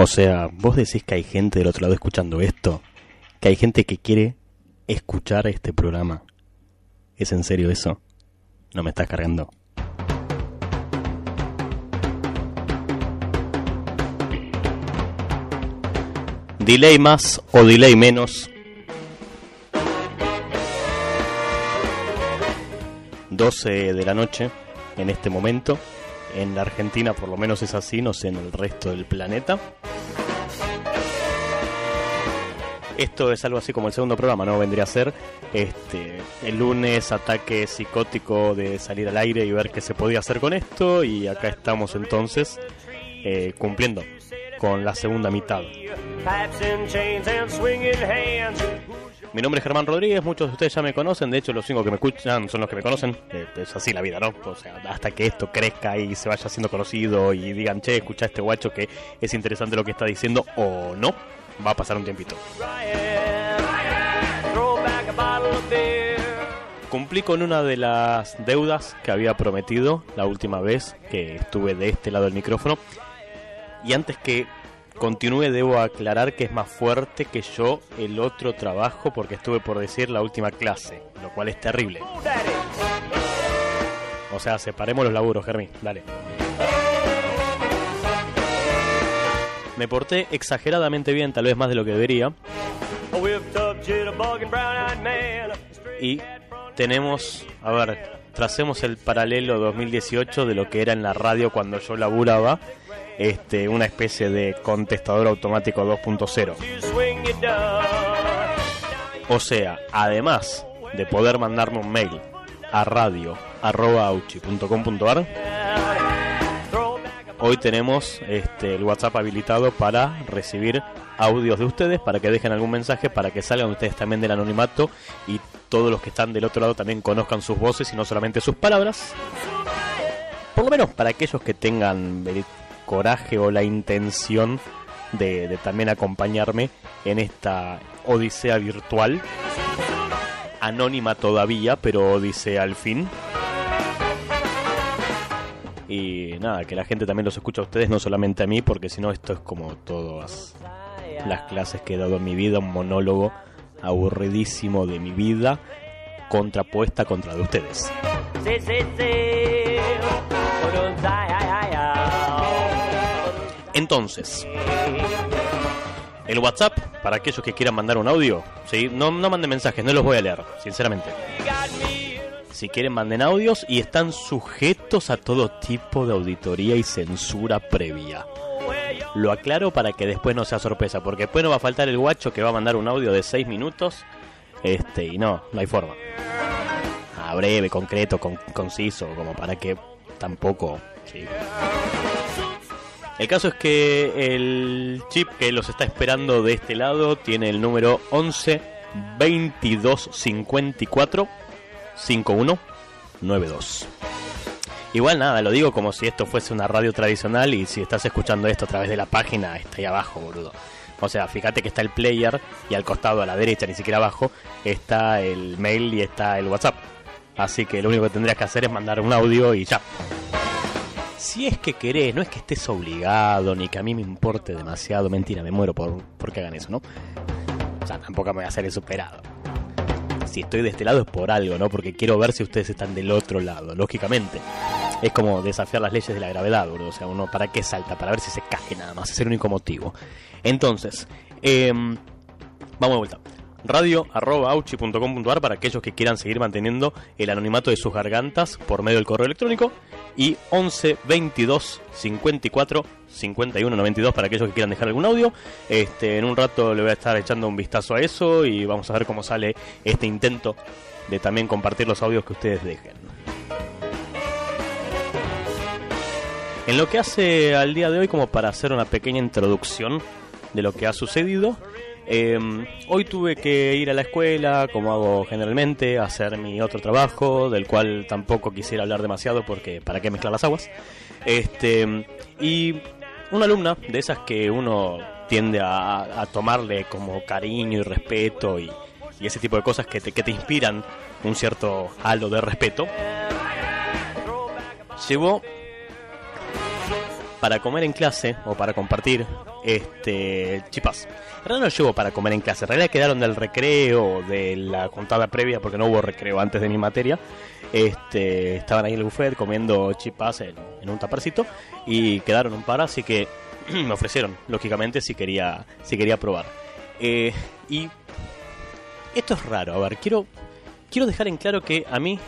O sea, vos decís que hay gente del otro lado escuchando esto, que hay gente que quiere escuchar este programa. ¿Es en serio eso? No me estás cargando. Delay más o delay menos. 12 de la noche en este momento. En la Argentina por lo menos es así, no sé en el resto del planeta. Esto es algo así como el segundo programa, ¿no? Vendría a ser este el lunes ataque psicótico de salir al aire y ver qué se podía hacer con esto. Y acá estamos entonces eh, cumpliendo con la segunda mitad. Mi nombre es Germán Rodríguez, muchos de ustedes ya me conocen, de hecho los cinco que me escuchan son los que me conocen, eh, es así la vida, ¿no? O sea, hasta que esto crezca y se vaya siendo conocido y digan, che, escucha este guacho que es interesante lo que está diciendo o no, va a pasar un tiempito. Cumplí con una de las deudas que había prometido la última vez que estuve de este lado del micrófono. Y antes que continúe debo aclarar que es más fuerte que yo el otro trabajo porque estuve por decir la última clase, lo cual es terrible. O sea, separemos los laburos, Germi, dale. Me porté exageradamente bien, tal vez más de lo que debería. Y tenemos, a ver, tracemos el paralelo 2018 de lo que era en la radio cuando yo laburaba, este, una especie de contestador automático 2.0. O sea, además de poder mandarme un mail a radio.auchi.com.ar, hoy tenemos este, el WhatsApp habilitado para recibir audios de ustedes, para que dejen algún mensaje, para que salgan ustedes también del anonimato y todos los que están del otro lado también conozcan sus voces y no solamente sus palabras. Por lo menos para aquellos que tengan el coraje o la intención de, de también acompañarme en esta odisea virtual. Anónima todavía, pero odisea al fin. Y nada, que la gente también los escucha a ustedes, no solamente a mí, porque si no esto es como todas las clases que he dado en mi vida, un monólogo aburridísimo de mi vida, contrapuesta contra de ustedes. Entonces, el WhatsApp, para aquellos que quieran mandar un audio, ¿sí? no, no manden mensajes, no los voy a leer, sinceramente. Si quieren, manden audios y están sujetos a todo tipo de auditoría y censura previa. Lo aclaro para que después no sea sorpresa, porque después no va a faltar el guacho que va a mandar un audio de 6 minutos. Este, y no, no hay forma. A breve, concreto, conciso, como para que tampoco. El caso es que el chip que los está esperando de este lado tiene el número 11 22 54 51 92. Igual nada, lo digo como si esto fuese una radio tradicional y si estás escuchando esto a través de la página, está ahí abajo, boludo. O sea, fíjate que está el player y al costado, a la derecha, ni siquiera abajo, está el mail y está el WhatsApp. Así que lo único que tendrías que hacer es mandar un audio y ya. Si es que querés, no es que estés obligado, ni que a mí me importe demasiado. Mentira, me muero por, por que hagan eso, ¿no? O sea, tampoco me voy a hacer el superado si estoy de este lado es por algo, ¿no? Porque quiero ver si ustedes están del otro lado, lógicamente. Es como desafiar las leyes de la gravedad, bro. O sea, uno, ¿para qué salta? Para ver si se cae nada más. Es el único motivo. Entonces, em, vamos de vuelta radio.auchi.com.ar para aquellos que quieran seguir manteniendo el anonimato de sus gargantas por medio del correo electrónico y 11 22 54 51 92 para aquellos que quieran dejar algún audio. Este, en un rato le voy a estar echando un vistazo a eso y vamos a ver cómo sale este intento de también compartir los audios que ustedes dejen. En lo que hace al día de hoy, como para hacer una pequeña introducción de lo que ha sucedido, Em, hoy tuve que ir a la escuela, como hago generalmente, a hacer mi otro trabajo, del cual tampoco quisiera hablar demasiado porque para qué mezclar las aguas. Este, y una alumna de esas que uno tiende a, tomarle como cariño y respeto y, ese tipo de cosas que te, que te inspiran un cierto halo de respeto, llevó para comer en clase o para compartir este chipas. En realidad no llevo para comer en clase, en realidad quedaron del recreo, de la contada previa, porque no hubo recreo antes de mi materia. Este, estaban ahí en el buffet comiendo chipas en, un tapercito y quedaron un par, así que me ofrecieron, lógicamente, si quería, si quería probar. Eh, y esto es raro, a ver, quiero, quiero dejar en claro que a mí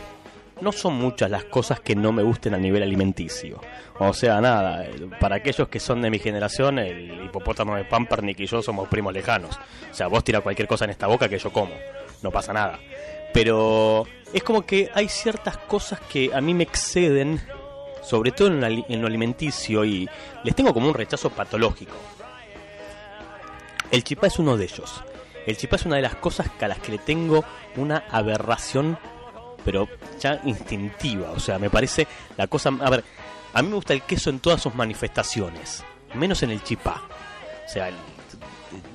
no son muchas las cosas que no me gusten a nivel alimenticio. O sea, nada, para aquellos que son de mi generación, el hipopótamo de Pampernick y yo somos primos lejanos. O sea, vos tira cualquier cosa en esta boca que yo como, no pasa nada. Pero es como que hay ciertas cosas que a mí me exceden, sobre todo en, lo alimenticio, y les tengo como un rechazo patológico. El chipá es uno de ellos. El chipá es una de las cosas a las que le tengo una aberración, pero ya instintiva. O sea, me parece la cosa... A ver, a mí me gusta el queso en todas sus manifestaciones, menos en el chipá. O sea,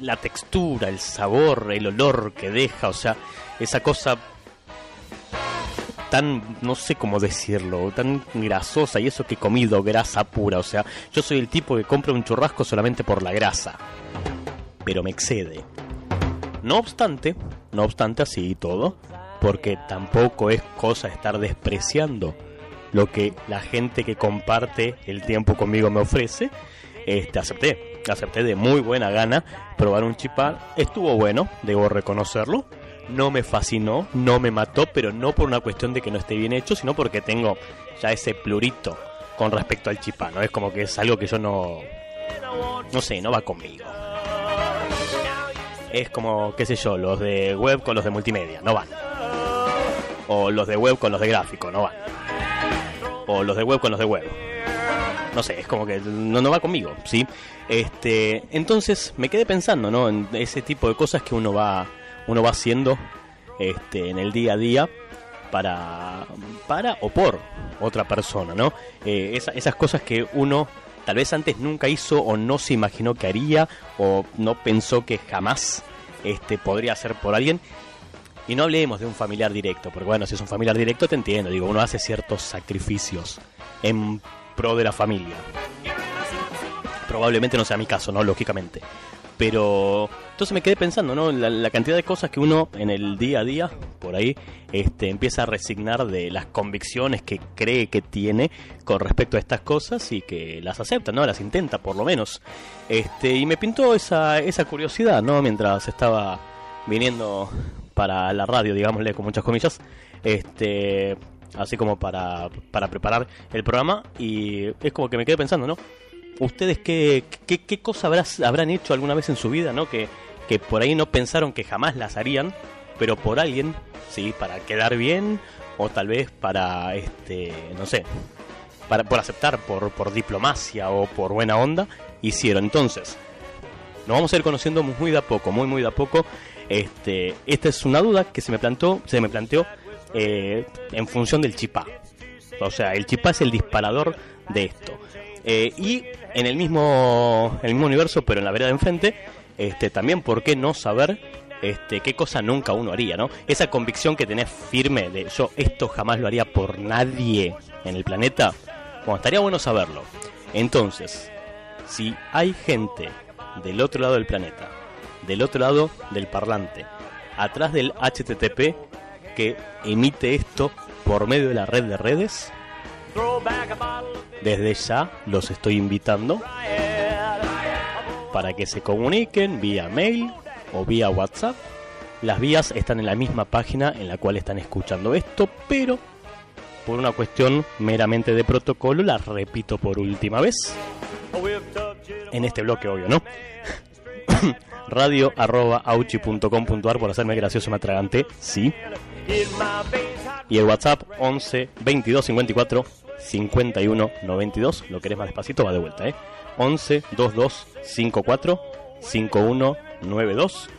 la textura, el sabor, el olor que deja, o sea, esa cosa tan, no sé cómo decirlo, tan grasosa y eso que he comido grasa pura, o sea, yo soy el tipo que compra un churrasco solamente por la grasa, pero me excede. No obstante, no obstante así y todo, porque tampoco es cosa estar despreciando lo que la gente que comparte el tiempo conmigo me ofrece, este, acepté, acepté de muy buena gana probar un chipá, estuvo bueno, debo reconocerlo, no me fascinó, no me mató, pero no por una cuestión de que no esté bien hecho, sino porque tengo ya ese plurito con respecto al chipá, ¿no? Es como que es algo que yo no, no sé, no va conmigo. Es como, qué sé yo, los de web con los de multimedia, no van. O los de web con los de gráfico, no van. O los de web con los de web. No sé, es como que no, no va conmigo, ¿sí? Este, entonces me quedé pensando, ¿no? En ese tipo de cosas que uno va, uno va haciendo este, en el día a día para, para o por otra persona, ¿no? Eh, esa- esas cosas que uno tal vez antes nunca hizo o no se imaginó que haría o no pensó que jamás este, podría hacer por alguien. Y no hablemos de un familiar directo, porque bueno, si es un familiar directo te entiendo, digo, uno hace ciertos sacrificios en pro de la familia. Probablemente no sea mi caso, ¿no? Lógicamente. Pero entonces me quedé pensando, ¿no? La, cantidad de cosas que uno en el día a día, por ahí, este, empieza a resignar de las convicciones que cree que tiene con respecto a estas cosas y que las acepta, ¿no? Las intenta, por lo menos. Este, y me pintó esa, esa curiosidad, ¿no? Mientras estaba viniendo para la radio, digámosle con muchas comillas, este, así como para, para preparar el programa y es como que me quedé pensando, ¿no? ¿Ustedes qué, qué, qué cosa habrás- habrán hecho alguna vez en su vida, ¿no? Que, que por ahí no pensaron que jamás las harían, pero por alguien, ¿sí? Para quedar bien o tal vez para, este, no sé, para, por aceptar, por, por diplomacia o por buena onda, hicieron. Entonces, nos vamos a ir conociendo muy de a poco, muy muy de a poco. Este, esta es una duda que se me planteó, se me planteó eh, en función del chipá. O sea, el chipá es el disparador de esto. Eh, y en el mismo, el mismo universo, pero en la vereda de enfrente, este, también, ¿por qué no saber este, qué cosa nunca uno haría, ¿no? Esa convicción que tenés firme de yo esto jamás lo haría por nadie en el planeta, bueno, estaría bueno saberlo. Entonces, si hay gente del otro lado del planeta, del otro lado del parlante, atrás del HTTP que emite esto por medio de la red de redes, desde ya los estoy invitando para que se comuniquen vía mail o vía WhatsApp. Las vías están en la misma página en la cual están escuchando esto, pero por una cuestión meramente de protocolo, las repito por última vez. En este bloque, obvio, ¿no? radio arroba auchi.com.ar por hacerme gracioso me atraganté, sí. Y el WhatsApp 11 22 54 51 92. Lo querés más despacito, va de vuelta, ¿eh? 11 22 54 51 92.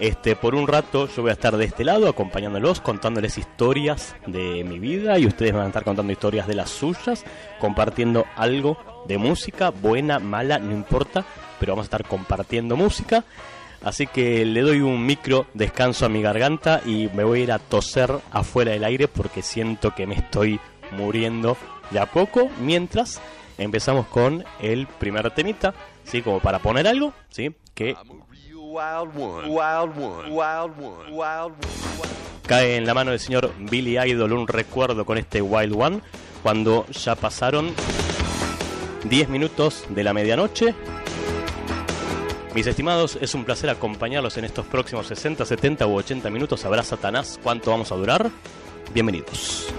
Este, por un rato yo voy a estar de este lado acompañándolos, contándoles historias de mi vida y ustedes van a estar contando historias de las suyas, compartiendo algo de música, buena, mala, no importa, pero vamos a estar compartiendo música. Así que le doy un micro descanso a mi garganta y me voy a ir a toser afuera del aire porque siento que me estoy muriendo de a poco. Mientras empezamos con el primer temita, ¿sí? Como para poner algo, ¿sí? Que cae en la mano del señor Billy Idol un recuerdo con este Wild One cuando ya pasaron 10 minutos de la medianoche. Mis estimados, es un placer acompañarlos en estos próximos 60, 70 u 80 minutos. Habrá Satanás, ¿cuánto vamos a durar? Bienvenidos.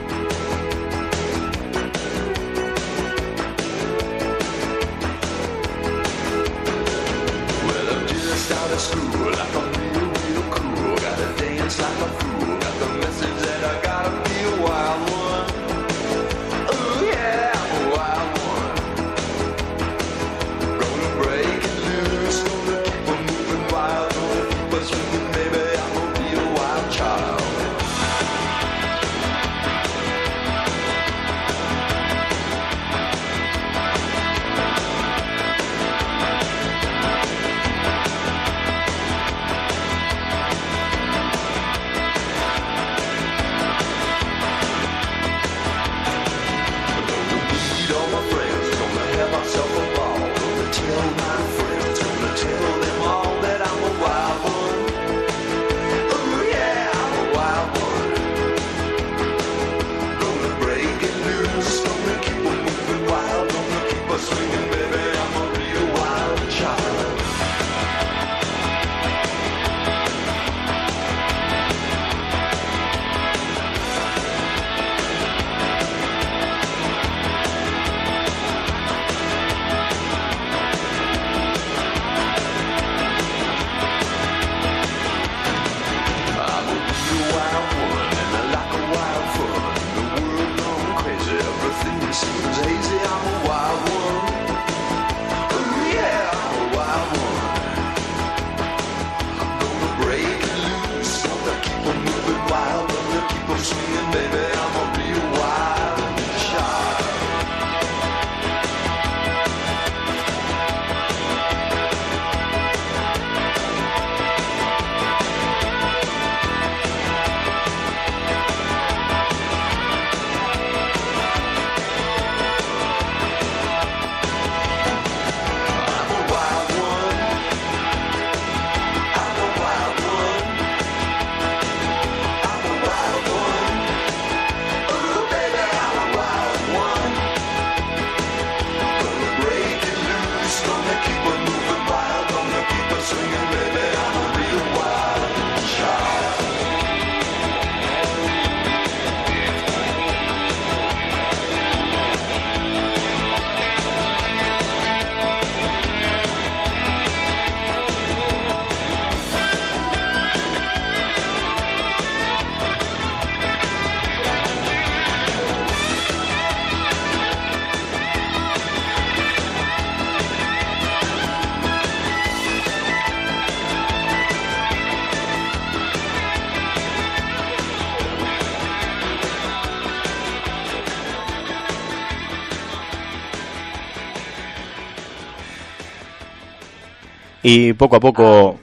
Y poco a poco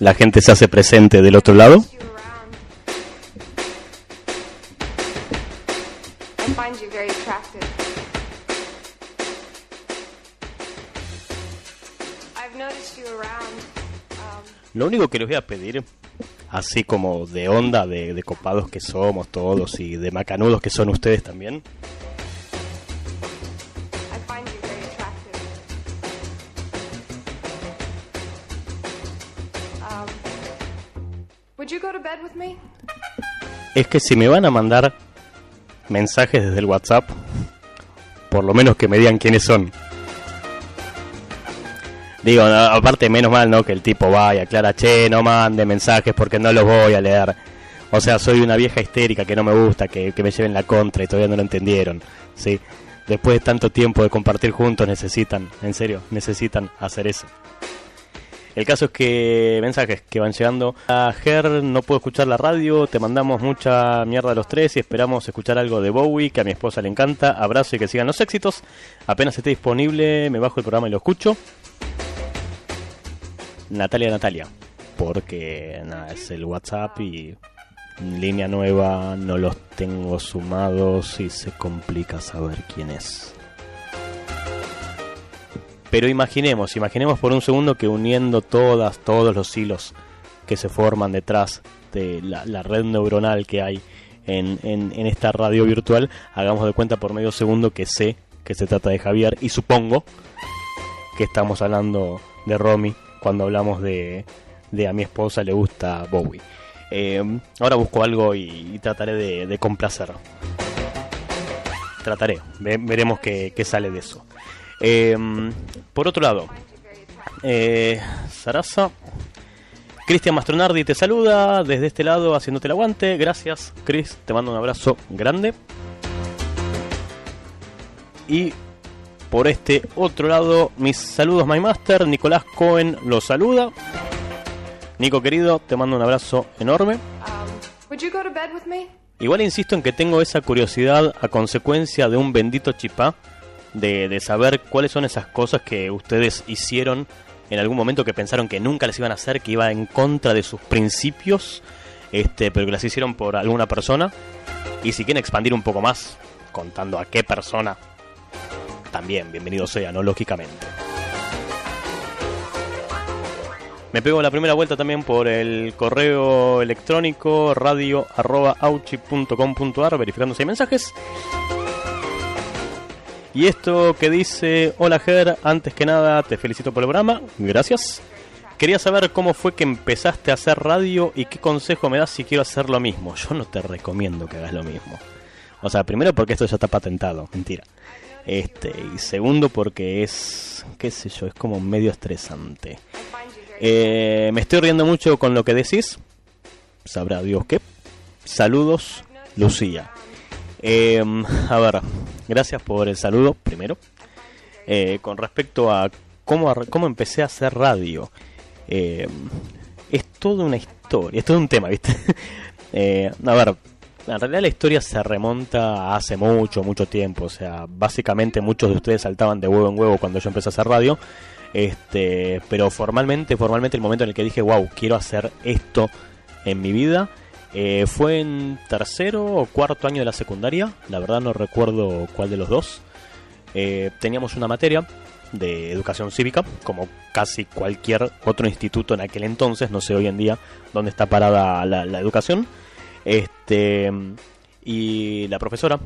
la gente se hace presente del otro lado. Lo único que les voy a pedir, así como de onda, de, de copados que somos todos y de macanudos que son ustedes también, Es que si me van a mandar mensajes desde el WhatsApp, por lo menos que me digan quiénes son. Digo, aparte menos mal, ¿no? Que el tipo vaya, aclara, che, no mande mensajes porque no los voy a leer. O sea, soy una vieja histérica que no me gusta, que, que me lleven la contra y todavía no lo entendieron, ¿sí? Después de tanto tiempo de compartir juntos necesitan, en serio, necesitan hacer eso. El caso es que mensajes que van llegando. A Ger, no puedo escuchar la radio, te mandamos mucha mierda a los tres y esperamos escuchar algo de Bowie, que a mi esposa le encanta. Abrazo y que sigan los éxitos. Apenas esté disponible, me bajo el programa y lo escucho. Natalia Natalia, porque nada, es el WhatsApp y línea nueva, no los tengo sumados y se complica saber quién es. Pero imaginemos, imaginemos por un segundo que uniendo todas, todos los hilos que se forman detrás de la, red neuronal que hay en, en, esta radio virtual, hagamos de cuenta por medio segundo que sé que se trata de Javier y supongo que estamos hablando de Romy cuando hablamos de, de a mi esposa le gusta Bowie. Eh, ahora busco algo y, trataré de, complacer. Trataré, veremos qué, sale de eso. Eh, por otro lado, eh, Sarasa, Cristian Mastronardi te saluda desde este lado haciéndote el aguante. Gracias, Chris, te mando un abrazo grande. Y por este otro lado, mis saludos, My Master. Nicolás Cohen los saluda. Nico querido, te mando un abrazo enorme. Igual insisto en que tengo esa curiosidad a consecuencia de un bendito chipá de, de, saber cuáles son esas cosas que ustedes hicieron en algún momento que pensaron que nunca les iban a hacer, que iba en contra de sus principios, este, pero que las hicieron por alguna persona. Y si quieren expandir un poco más, contando a qué persona, también bienvenido sea, ¿no? Lógicamente. Me pego la primera vuelta también por el correo electrónico radio.auchi.com.ar verificando si hay mensajes. Y esto que dice, hola Ger, antes que nada te felicito por el programa, gracias. Quería saber cómo fue que empezaste a hacer radio y qué consejo me das si quiero hacer lo mismo. Yo no te recomiendo que hagas lo mismo. O sea, primero porque esto ya está patentado, mentira. Este, y segundo porque es, qué sé yo, es como medio estresante. Eh, me estoy riendo mucho con lo que decís. Sabrá Dios qué. Saludos, Lucía. Eh, a ver, gracias por el saludo, primero. Eh, con respecto a cómo, cómo empecé a hacer radio. es toda una historia, es todo un tema, ¿viste? a ver, en realidad la historia se remonta a hace mucho, mucho tiempo. O sea, básicamente muchos de ustedes saltaban de huevo en huevo cuando yo empecé a hacer radio. Este, pero formalmente, formalmente el momento en el que dije, wow, quiero hacer esto en mi vida, eh, fue en tercero o cuarto año de la secundaria. La verdad no recuerdo cuál de los dos. Eh, teníamos una materia de educación cívica, como casi cualquier otro instituto en aquel entonces, no sé hoy en día dónde está parada la, la educación. Este, y la profesora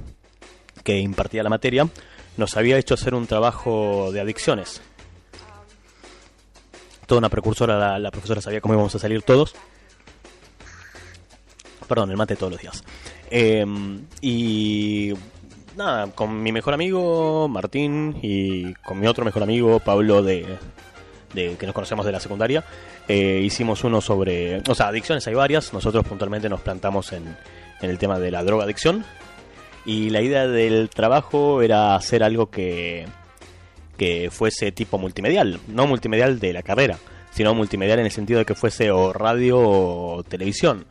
que impartía la materia nos había hecho hacer un trabajo de adicciones toda una precursora, la, profesora sabía cómo íbamos a salir todos. Perdón, el mate todos los días. Em, y nada, con mi mejor amigo Martín y con mi otro mejor amigo Pablo de, que nos conocemos de la secundaria, eh, hicimos uno sobre, o sea, adicciones hay varias, nosotros puntualmente nos plantamos en, en el tema de la droga adicción y la idea del trabajo era hacer algo que que fuese tipo multimedial, no multimedial de la carrera, sino multimedial en el sentido de que fuese o radio o televisión.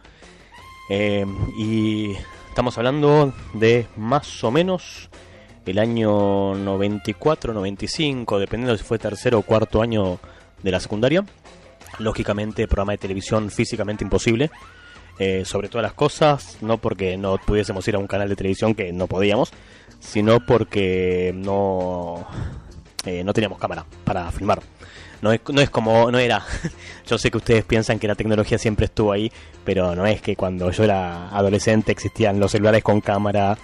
Eh, y estamos hablando de más o menos el año 94, 95, dependiendo si fue tercero o cuarto año de la secundaria. Lógicamente, programa de televisión físicamente imposible. Eh, sobre todas las cosas, no porque no pudiésemos ir a un canal de televisión que no podíamos, sino porque no, eh, no teníamos cámara para filmar. No es, no es como, no era, yo sé que ustedes piensan que la tecnología siempre estuvo ahí, pero no es que cuando yo era adolescente existían los celulares con cámara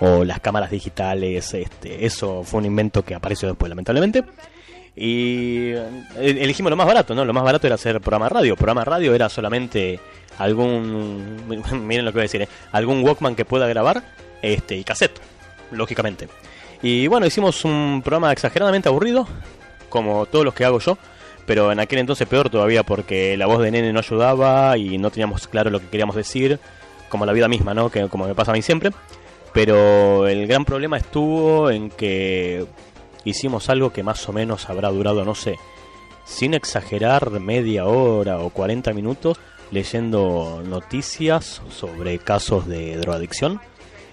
o las cámaras digitales, este, eso fue un invento que apareció después lamentablemente. Y eh, elegimos lo más barato, ¿no? Lo más barato era hacer programa radio. Programa radio era solamente algún, miren lo que voy a decir, ¿eh? algún Walkman que pueda grabar este, y cassette, lógicamente. Y bueno, hicimos un programa exageradamente aburrido, como todos los que hago yo, pero en aquel entonces peor todavía porque la voz de nene no ayudaba y no teníamos claro lo que queríamos decir, como la vida misma, ¿no? Que como me pasa a mí siempre. Pero el gran problema estuvo en que hicimos algo que más o menos habrá durado, no sé, sin exagerar, media hora o 40 minutos leyendo noticias sobre casos de drogadicción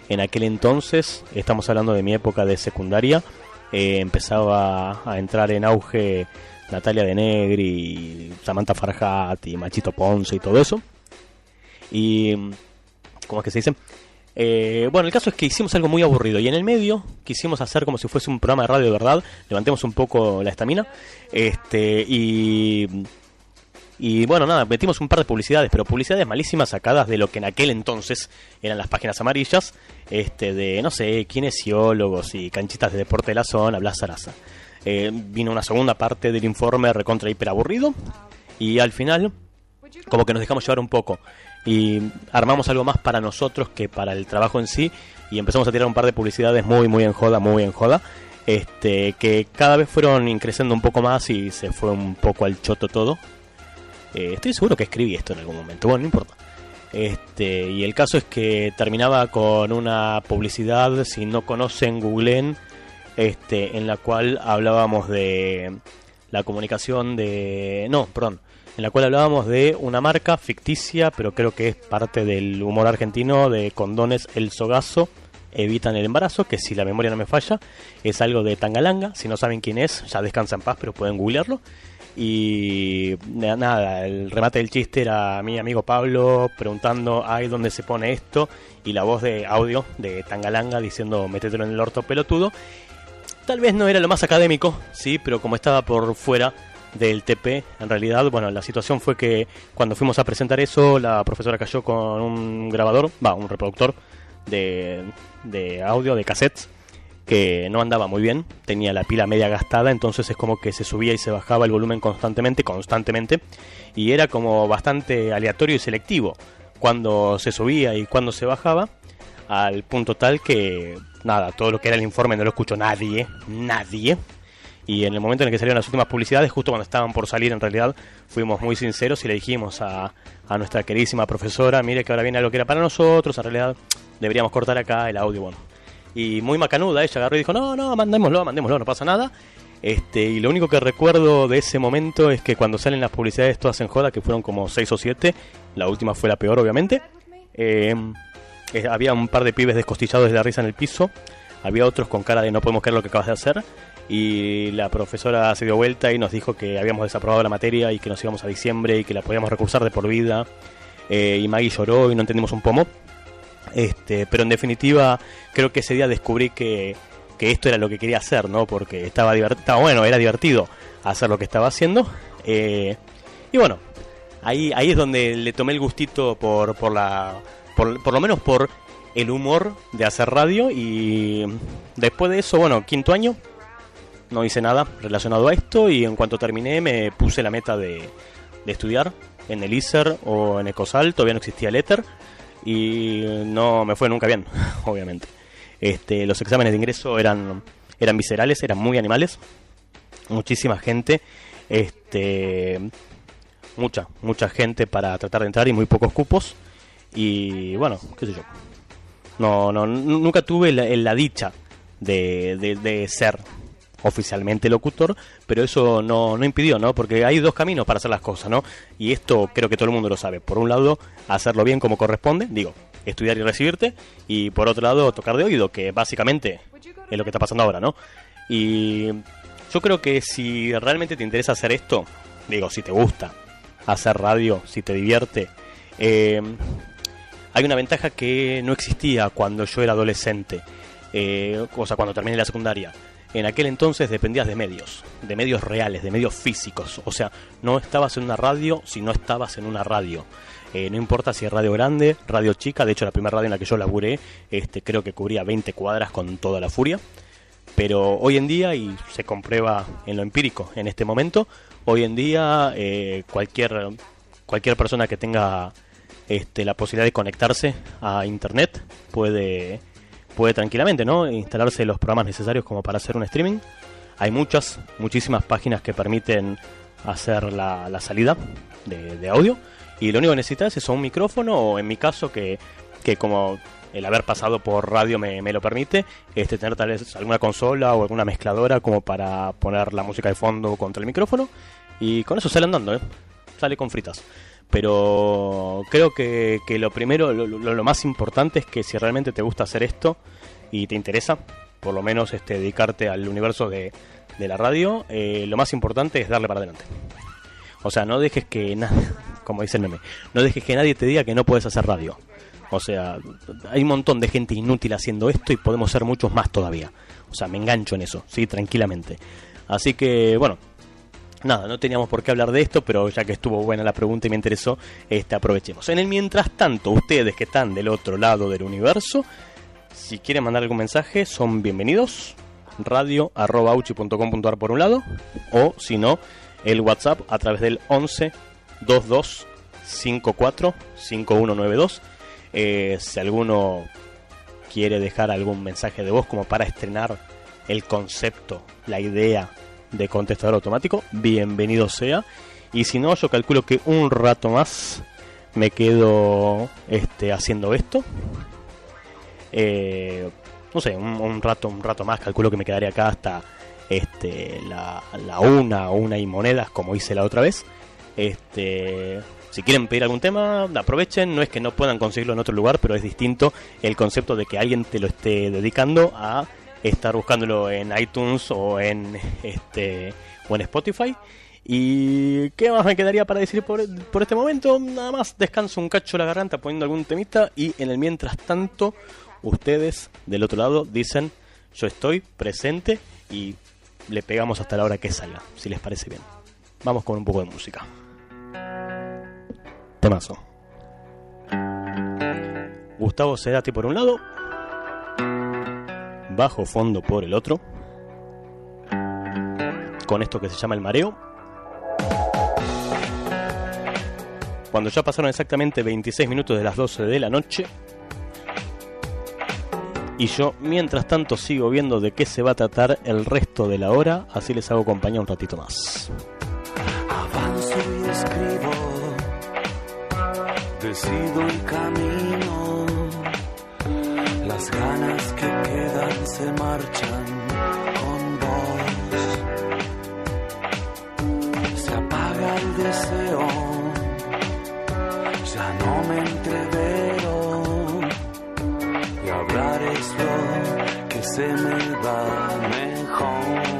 en aquel entonces, estamos hablando de mi época de secundaria, eh, empezaba a entrar en auge Natalia de Negri, Samantha Farhat y Machito Ponce y todo eso. Y, ¿cómo es que se dice? Eh, bueno, el caso es que hicimos algo muy aburrido y en el medio quisimos hacer como si fuese un programa de radio de verdad, levantemos un poco la estamina, este, y y bueno, nada, metimos un par de publicidades, pero publicidades malísimas sacadas de lo que en aquel entonces eran las páginas amarillas, este, de, no sé, kinesiólogos y canchitas de deporte de la zona, bla, zaraza. Eh, vino una segunda parte del informe recontra hiper aburrido, y al final, como que nos dejamos llevar un poco, y armamos algo más para nosotros que para el trabajo en sí, y empezamos a tirar un par de publicidades muy, muy en joda, muy en joda, este, que cada vez fueron increciendo un poco más y se fue un poco al choto todo eh, estoy seguro que escribí esto en algún momento, bueno, no importa. Este, y el caso es que terminaba con una publicidad, si no conocen, googleen, este, en la cual hablábamos de la comunicación de... No, perdón, en la cual hablábamos de una marca ficticia, pero creo que es parte del humor argentino de condones El Sogazo, evitan el embarazo, que si la memoria no me falla, es algo de Tangalanga, si no saben quién es, ya descansa en paz, pero pueden googlearlo. Y nada, el remate del chiste era mi amigo Pablo preguntando, ay, ¿dónde se pone esto? Y la voz de audio de Tangalanga diciendo, métetelo en el orto pelotudo. Tal vez no era lo más académico, sí, pero como estaba por fuera del TP, en realidad, bueno, la situación fue que cuando fuimos a presentar eso, la profesora cayó con un grabador, va, un reproductor de, de audio, de cassettes, que no andaba muy bien, tenía la pila media gastada, entonces es como que se subía y se bajaba el volumen constantemente, constantemente, y era como bastante aleatorio y selectivo cuando se subía y cuando se bajaba, al punto tal que, nada, todo lo que era el informe no lo escuchó nadie, nadie. Y en el momento en el que salieron las últimas publicidades, justo cuando estaban por salir, en realidad, fuimos muy sinceros y le dijimos a, a nuestra queridísima profesora, mire que ahora viene algo que era para nosotros, en realidad deberíamos cortar acá el audio, bueno y muy macanuda, ella agarró y dijo, no, no, mandémoslo, mandémoslo, no pasa nada. Este, y lo único que recuerdo de ese momento es que cuando salen las publicidades todas en joda, que fueron como 6 o 7, la última fue la peor obviamente, em, eh, había un par de pibes descostillados de la risa en el piso, había otros con cara de no podemos creer lo que acabas de hacer, y la profesora se dio vuelta y nos dijo que habíamos desaprobado la materia y que nos íbamos a diciembre y que la podíamos recursar de por vida, eh, y Maggie lloró y no entendimos un pomo. Este, pero en definitiva, creo que ese día descubrí que, esto era lo que quería hacer, ¿no? Porque estaba, divertido, bueno, era divertido hacer lo que estaba haciendo. Eh, y bueno, ahí, ahí es donde le tomé el gustito por, por la. Por, por lo menos por el humor de hacer radio. Y después de eso, bueno, quinto año, no hice nada relacionado a esto. Y en cuanto terminé, me puse la meta de, de estudiar en el ISER o en Ecosal. Todavía no existía el Ether y no me fue nunca bien, obviamente. Este, los exámenes de ingreso eran, eran viscerales, eran muy animales, muchísima gente, este, mucha, mucha gente para tratar de entrar y muy pocos cupos. Y bueno, qué sé yo. No, no, nunca tuve la, dicha de, de, ser oficialmente locutor, pero eso no, no impidió, ¿no? Porque hay dos caminos para hacer las cosas, ¿no? Y esto creo que todo el mundo lo sabe. Por un lado, hacerlo bien como corresponde, digo, estudiar y recibirte, y por otro lado, tocar de oído, que básicamente es lo que está pasando ahora, ¿no? Y yo creo que si realmente te interesa hacer esto, digo, si te gusta hacer radio, si te divierte, eh, hay una ventaja que no existía cuando yo era adolescente, eh, o sea, cuando terminé la secundaria en aquel entonces dependías de medios, de medios reales, de medios físicos. O sea, no estabas en una radio si no estabas en una radio. Eh, no importa si es radio grande, radio chica, de hecho la primera radio en la que yo laburé, este, creo que cubría 20 cuadras con toda la furia. Pero hoy en día, y se comprueba en lo empírico en este momento, hoy en día eh, cualquier, cualquier persona que tenga este, la posibilidad de conectarse a internet puede puede tranquilamente ¿no? instalarse los programas necesarios como para hacer un streaming. Hay muchas, muchísimas páginas que permiten hacer la, salida de, audio. Y lo único que necesitas es un micrófono o en mi caso que, que como el haber pasado por radio me, lo permite, este, tener tal vez alguna consola o alguna mezcladora como para poner la música de fondo contra el micrófono. Y con eso sale andando, ¿eh? sale con fritas. Pero creo que, lo primero, lo, más importante es que si realmente te gusta hacer esto y te interesa, por lo menos este, dedicarte al universo de, la radio, eh, lo más importante es darle para adelante. O sea, no dejes que nadie, como dice el meme, no dejes que nadie te diga que no puedes hacer radio. O sea, hay un montón de gente inútil haciendo esto y podemos ser muchos más todavía. O sea, me engancho en eso, sí, tranquilamente. Así que, bueno, nada, no teníamos por qué hablar de esto, pero ya que estuvo buena la pregunta y me interesó, este, aprovechemos. En el mientras tanto, ustedes que están del otro lado del universo, si quieren mandar algún mensaje, son bienvenidos. Radio por un lado, o si no, el WhatsApp a través del 11 22 54 5192. Eh, si alguno quiere dejar algún mensaje de voz como para estrenar el concepto, la idea de contestador automático, bienvenido sea. Y si no, yo calculo que un rato más me quedo este, haciendo esto. Eh, no sé, un, rato, un rato más, calculo que me quedaré acá hasta este, la, la una una y monedas, como hice la otra vez. Este, si quieren pedir algún tema, aprovechen. No es que no puedan conseguirlo en otro lugar, pero es distinto el concepto de que alguien te lo esté dedicando a estar buscándolo en iTunes o en este o en Spotify. ¿Y qué más me quedaría para decir por, por este momento? Nada más descanso un cacho la garganta poniendo algún temita y en el mientras tanto ustedes del otro lado dicen yo estoy presente y le pegamos hasta la hora que salga, si les parece bien. Vamos con un poco de música. Gustavo Cerati por un lado, Bajo Fondo por el otro, con esto que se llama el mareo. Cuando ya pasaron exactamente 26 minutos de las 12 de la noche, y yo mientras tanto sigo viendo de qué se va a tratar el resto de la hora, así les hago compañía un ratito más. Avanzo y escribo decido el camino. Las ganas se marchan con vos. Se apaga el deseo, ya no me entrevero. Y hablar es lo que se me va mejor.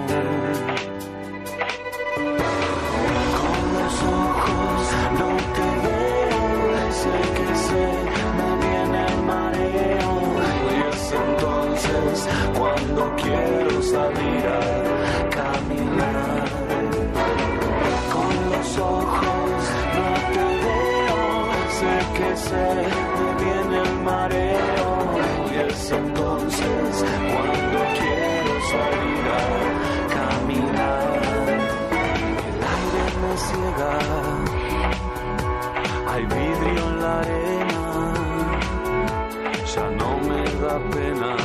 Pena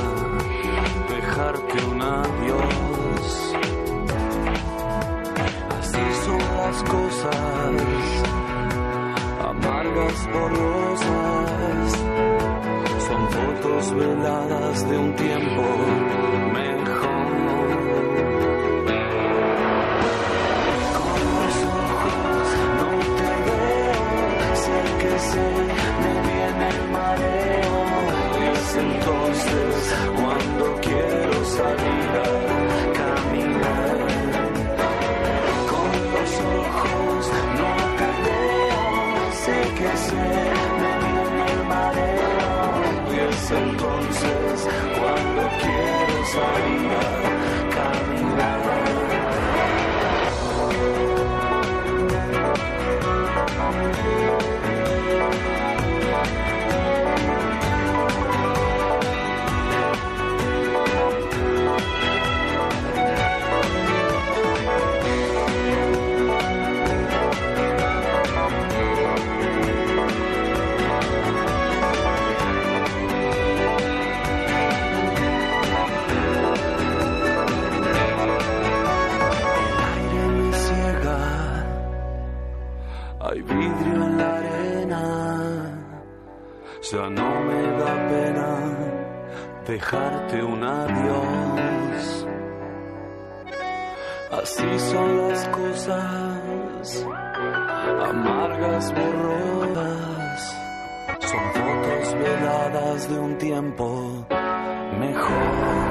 que un adiós. Así son las cosas, amargas borrosas. Son fotos veladas de un tiempo. Cuando quiero salir a caminar. Con los ojos no te veo, sé que se me viene el mareo. Y es entonces cuando quiero salir dejarte un adiós. Así son las cosas, amargas, borrodas. Son fotos veladas de un tiempo mejor.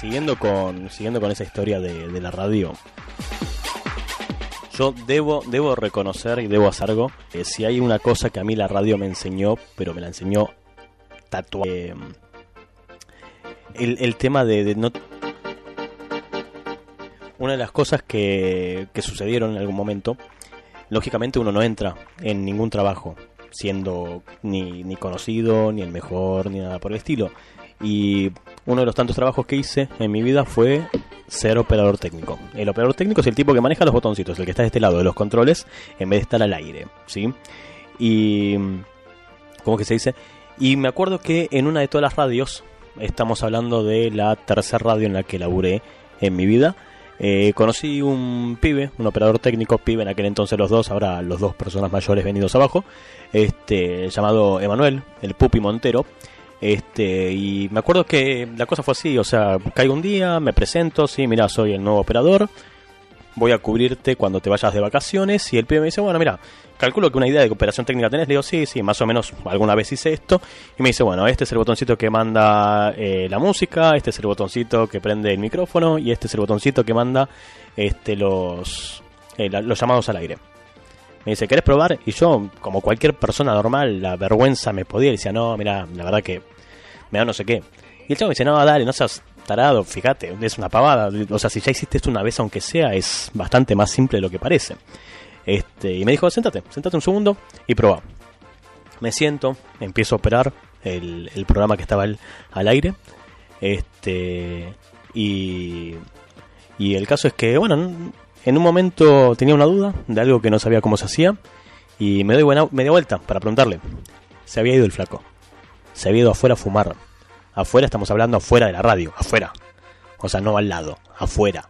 Siguiendo con, siguiendo con esa historia de, la radio, yo debo, debo reconocer y debo hacer algo. si hay una cosa que a mí la radio me enseñó, pero me la enseñó tatuada. eh, el, el tema de, de no. Una de las cosas que, que sucedieron en algún momento, lógicamente uno no entra en ningún trabajo siendo ni, ni conocido, ni el mejor, ni nada por el estilo. Y uno de los tantos trabajos que hice en mi vida fue ser operador técnico. El operador técnico es el tipo que maneja los botoncitos, el que está de este lado de los controles, en vez de estar al aire, ¿sí? Y... ¿Cómo que se dice? Y me acuerdo que en una de todas las radios, estamos hablando de la tercera radio en la que laburé en mi vida, eh, conocí un pibe, un operador técnico, pibe en aquel entonces los dos, ahora los dos personas mayores venidos abajo, este, llamado Emanuel, el Pupi Montero. Este, y me acuerdo que la cosa fue así, o sea, caigo un día, me presento, sí, mira, soy el nuevo operador, voy a cubrirte cuando te vayas de vacaciones, y el pibe me dice, bueno, mira, calculo que una idea de operación técnica tenés, le digo, sí, sí, más o menos alguna vez hice esto, y me dice, bueno, este es el botoncito que manda eh, la música, este es el botoncito que prende el micrófono, y este es el botoncito que manda este, los, eh, los llamados al aire. Me dice, ¿querés probar? Y yo, como cualquier persona normal, la vergüenza me podía. Y decía, no, mira, la verdad que me da no sé qué. Y el chavo me dice, no, dale, no seas tarado, fíjate, es una pavada. O sea, si ya hiciste esto una vez, aunque sea, es bastante más simple de lo que parece. Este, y me dijo, sentate, sentate un segundo y probá. Me siento, empiezo a operar el, el programa que estaba al, al aire. Este, y, y el caso es que, bueno, en un momento tenía una duda de algo que no sabía cómo se hacía. Y me doy buena, media vuelta para preguntarle. Se había ido el flaco. Se había ido afuera a fumar. Afuera estamos hablando afuera de la radio, afuera. O sea, no al lado, afuera.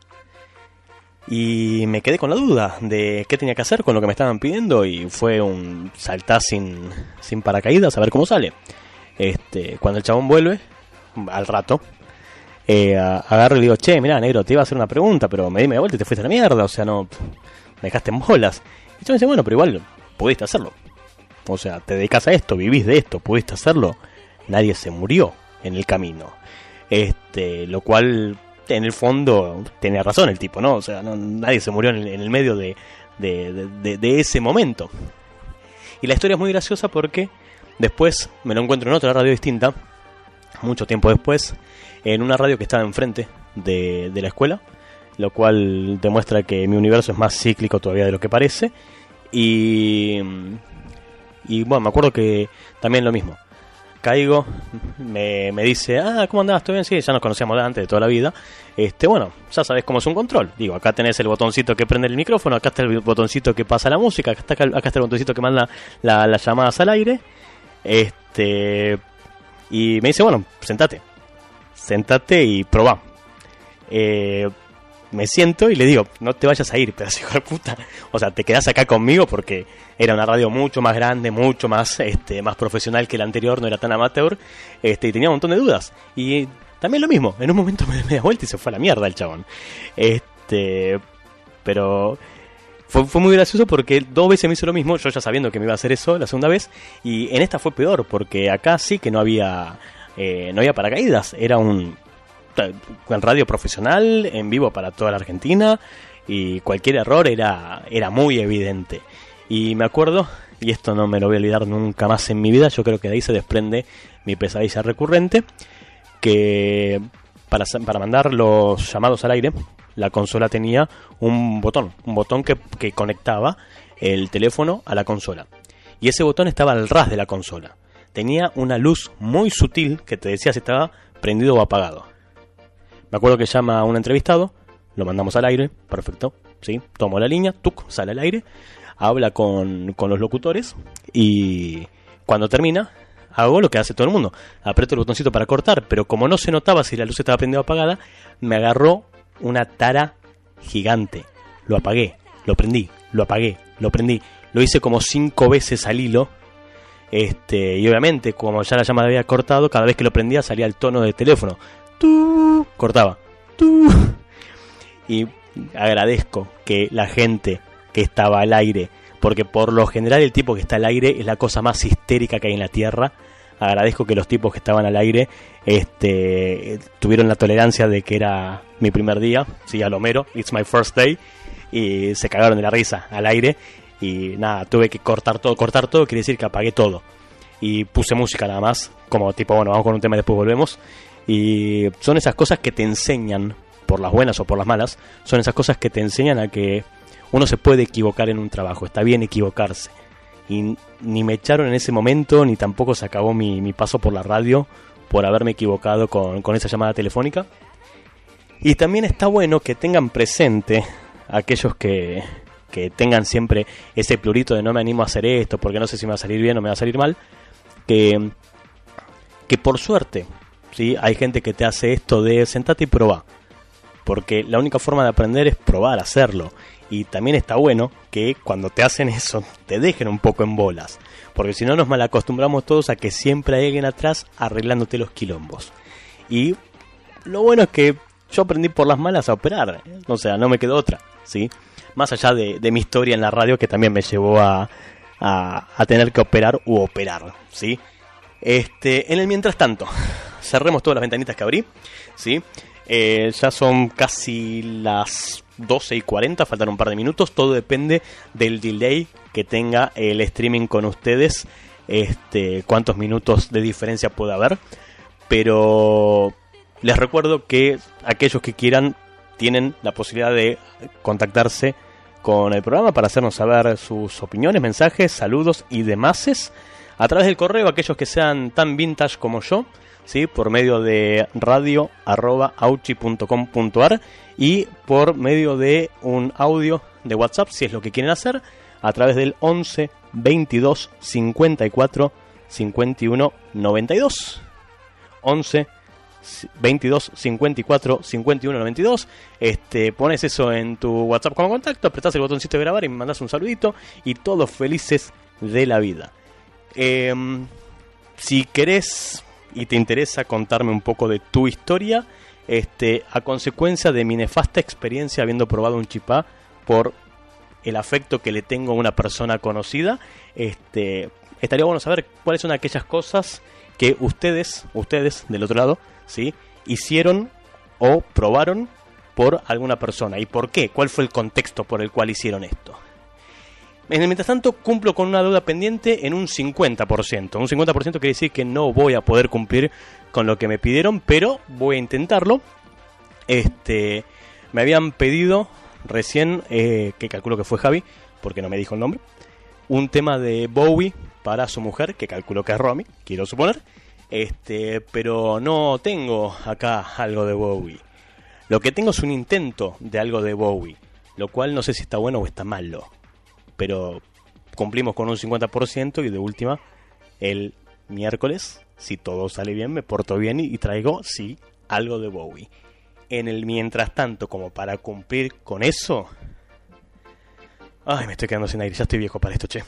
Y me quedé con la duda de qué tenía que hacer con lo que me estaban pidiendo y fue un saltar sin, sin paracaídas a ver cómo sale. Este, cuando el chabón vuelve, al rato, eh, agarro y le digo, che, mirá, negro, te iba a hacer una pregunta, pero me di media vuelta y te fuiste a la mierda, o sea, no, me dejaste en bolas. Y yo me dice, bueno, pero igual pudiste hacerlo. O sea, te dedicas a esto, vivís de esto, pudiste hacerlo. Nadie se murió en el camino. Este, lo cual, en el fondo, tenía razón el tipo, ¿no? O sea, nadie se murió en el, medio de- de- de ese momento. Y la historia es muy graciosa porque después me lo encuentro en otra radio distinta, mucho tiempo después, en una radio que estaba enfrente de, de la escuela, lo cual demuestra que mi universo es más cíclico todavía de lo que parece. Y, y bueno, me acuerdo que también lo mismo. Caigo, me, me dice, ah, ¿cómo andás? ¿Todo bien? Sí, ya nos conocíamos de antes, de toda la vida. Este, bueno, ya sabes cómo es un control. Digo, acá tenés el botoncito que prende el micrófono, acá está el botoncito que pasa la música, acá está, acá está el botoncito que manda la- las llamadas al aire. Este, y me dice, bueno, sentate. Sentate y probá. Eh, me siento y le digo, no te vayas a ir, pedazo hijo de puta. O sea, te quedás acá conmigo porque era una radio mucho más grande, mucho más, este, más profesional que la anterior, no era tan amateur, este, y tenía un montón de dudas. Y también lo mismo, en un momento me di media vuelta y se fue a la mierda el chabón. Este, pero fue, fue muy gracioso porque dos veces me hizo lo mismo, yo ya sabiendo que me iba a hacer eso la segunda vez, y en esta fue peor, porque acá sí que no había, eh, no había paracaídas, era un radio profesional, en vivo para toda la Argentina, y cualquier error era, era muy evidente. Y me acuerdo, y esto no me lo voy a olvidar nunca más en mi vida, yo creo que de ahí se desprende mi pesadilla recurrente, que para, para mandar los llamados al aire, la consola tenía un botón, un botón que, que conectaba el teléfono a la consola. Y ese botón estaba al ras de la consola. Tenía una luz muy sutil que te decía si estaba prendido o apagado. Me acuerdo que llama a un entrevistado, lo mandamos al aire, perfecto, ¿sí? Tomo la línea, tuc, sale al aire, habla con, con los locutores y cuando termina, hago lo que hace todo el mundo. Aprieto el botoncito para cortar, pero como no se notaba si la luz estaba prendida o apagada, me agarró una tara gigante. Lo apagué, lo prendí, lo apagué, lo prendí. Lo hice como cinco veces al hilo. Este, y obviamente, como ya la llamada había cortado, cada vez que lo prendía salía el tono de teléfono. ¡Tú! Cortaba. ¡Tú! Y agradezco que la gente que estaba al aire, porque por lo general el tipo que está al aire es la cosa más histérica que hay en la tierra. Agradezco que los tipos que estaban al aire este, tuvieron la tolerancia de que era mi primer día, sí, al Homero, it's my first day, y se cagaron de la risa al aire. Y nada, tuve que cortar todo, cortar todo quiere decir que apagué todo. Y puse música nada más, como tipo, bueno, vamos con un tema y después volvemos. Y son esas cosas que te enseñan, por las buenas o por las malas, son esas cosas que te enseñan a que uno se puede equivocar en un trabajo, está bien equivocarse. Y ni me echaron en ese momento, ni tampoco se acabó mi, mi paso por la radio por haberme equivocado con, con esa llamada telefónica. Y también está bueno que tengan presente aquellos que, que tengan siempre ese plurito de no me animo a hacer esto porque no sé si me va a salir bien o me va a salir mal, que, que por suerte ¿sí? hay gente que te hace esto de sentate y probá, porque la única forma de aprender es probar, hacerlo. Y también está bueno que cuando te hacen eso te dejen un poco en bolas, porque si no nos malacostumbramos todos a que siempre hay alguien atrás arreglándote los quilombos. Y lo bueno es que yo aprendí por las malas a operar, ¿eh? o sea, no me quedó otra, ¿sí? Más allá de, de mi historia en la radio que también me llevó a, a, tener que operar u operar, ¿sí? Este, en el mientras tanto, cerremos todas las ventanitas que abrí, ¿sí? Eh, ya son casi las 12 y 40, faltan un par de minutos, todo depende del delay que tenga el streaming con ustedes, este, cuántos minutos de diferencia puede haber, pero les recuerdo que aquellos que quieran tienen la posibilidad de contactarse con el programa para hacernos saber sus opiniones, mensajes, saludos y demás a través del correo, aquellos que sean tan vintage como yo, ¿sí? por medio de radio.auchi.com.ar y por medio de un audio de WhatsApp, si es lo que quieren hacer, a través del 11 22 54 51 92. 11 22 54 51 92. Este, pones eso en tu WhatsApp como contacto, apretás el botoncito de grabar y me mandas un saludito y todos felices de la vida. Eh, si querés y te interesa contarme un poco de tu historia, este, a consecuencia de mi nefasta experiencia habiendo probado un chipá por el afecto que le tengo a una persona conocida, este, estaría bueno saber cuáles son aquellas cosas que ustedes, ustedes del otro lado, hicieron o probaron por alguna persona y por qué, cuál fue el contexto por el cual hicieron esto. En el mientras tanto, cumplo con una deuda pendiente en un 50%. Un 50% quiere decir que no voy a poder cumplir con lo que me pidieron, pero voy a intentarlo. Este, me habían pedido recién, eh, que calculo que fue Javi, porque no me dijo el nombre, un tema de Bowie para su mujer, que calculo que es Romy, quiero suponer. Este, pero no tengo acá algo de Bowie. Lo que tengo es un intento de algo de Bowie, lo cual no sé si está bueno o está malo pero cumplimos con un 50% y de última, el miércoles, si todo sale bien, me porto bien y, traigo, sí, algo de Bowie. En el mientras tanto, como para cumplir con eso... Ay, me estoy quedando sin aire, ya estoy viejo para esto, che.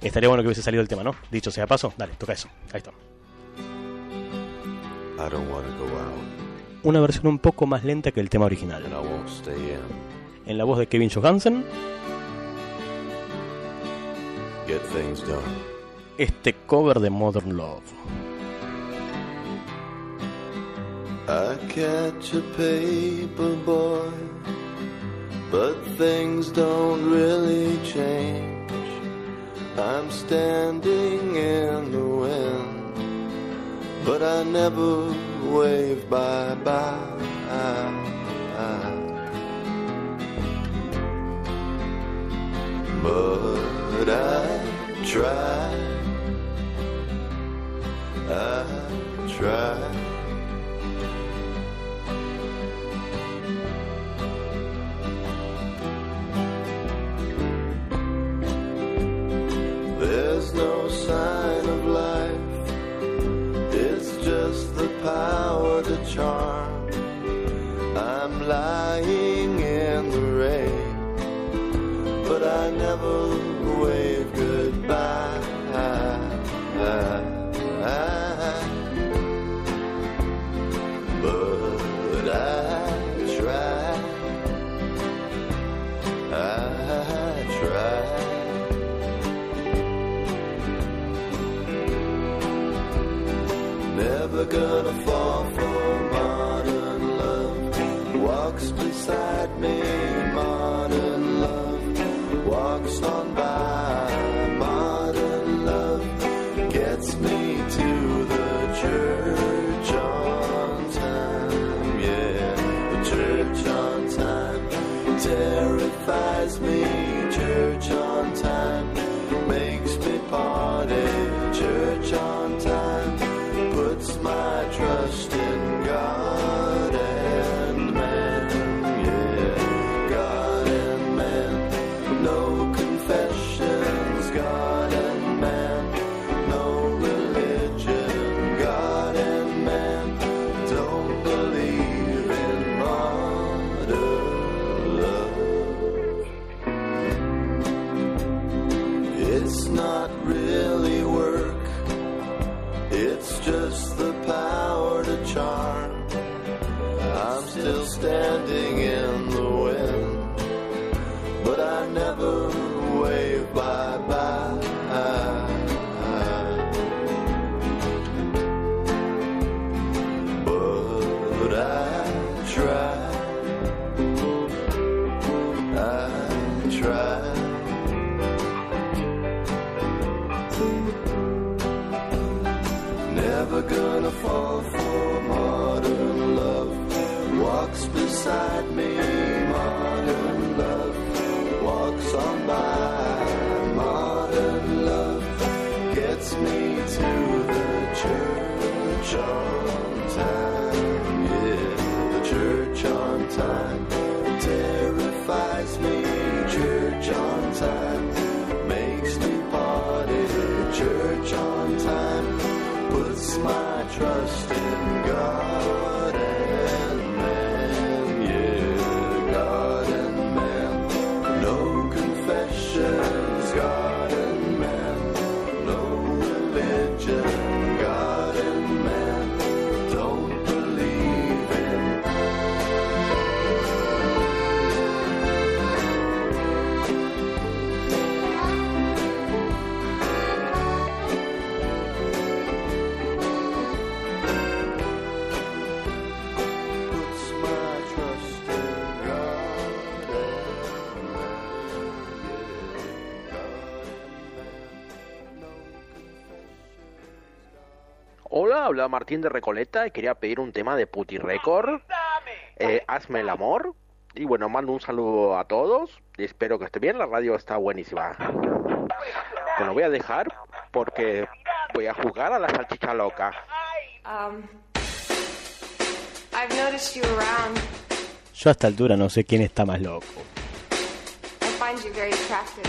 Estaría bueno que hubiese salido el tema, ¿no? Dicho sea paso, dale, toca eso. Ahí está. Una versión un poco más lenta que el tema original. En la voz de Kevin Johansen Get things done. este cover de Modern Love. I catch a paper boy, but things don't really change. I'm standing in the wind, but I never wave bye bye. But I try, I try. Walks beside me, modern love. Walks on by, modern love. Gets me to the church on time. Yeah, the church on time. God. Hola, habla Martín de Recoleta y quería pedir un tema de Puti Record. Eh, hazme el amor. Y bueno, mando un saludo a todos y espero que esté bien. La radio está buenísima. Bueno, voy a dejar porque voy a jugar a la salchicha loca. Um, I've noticed you around. Yo a esta altura no sé quién está más loco. I find you very attractive.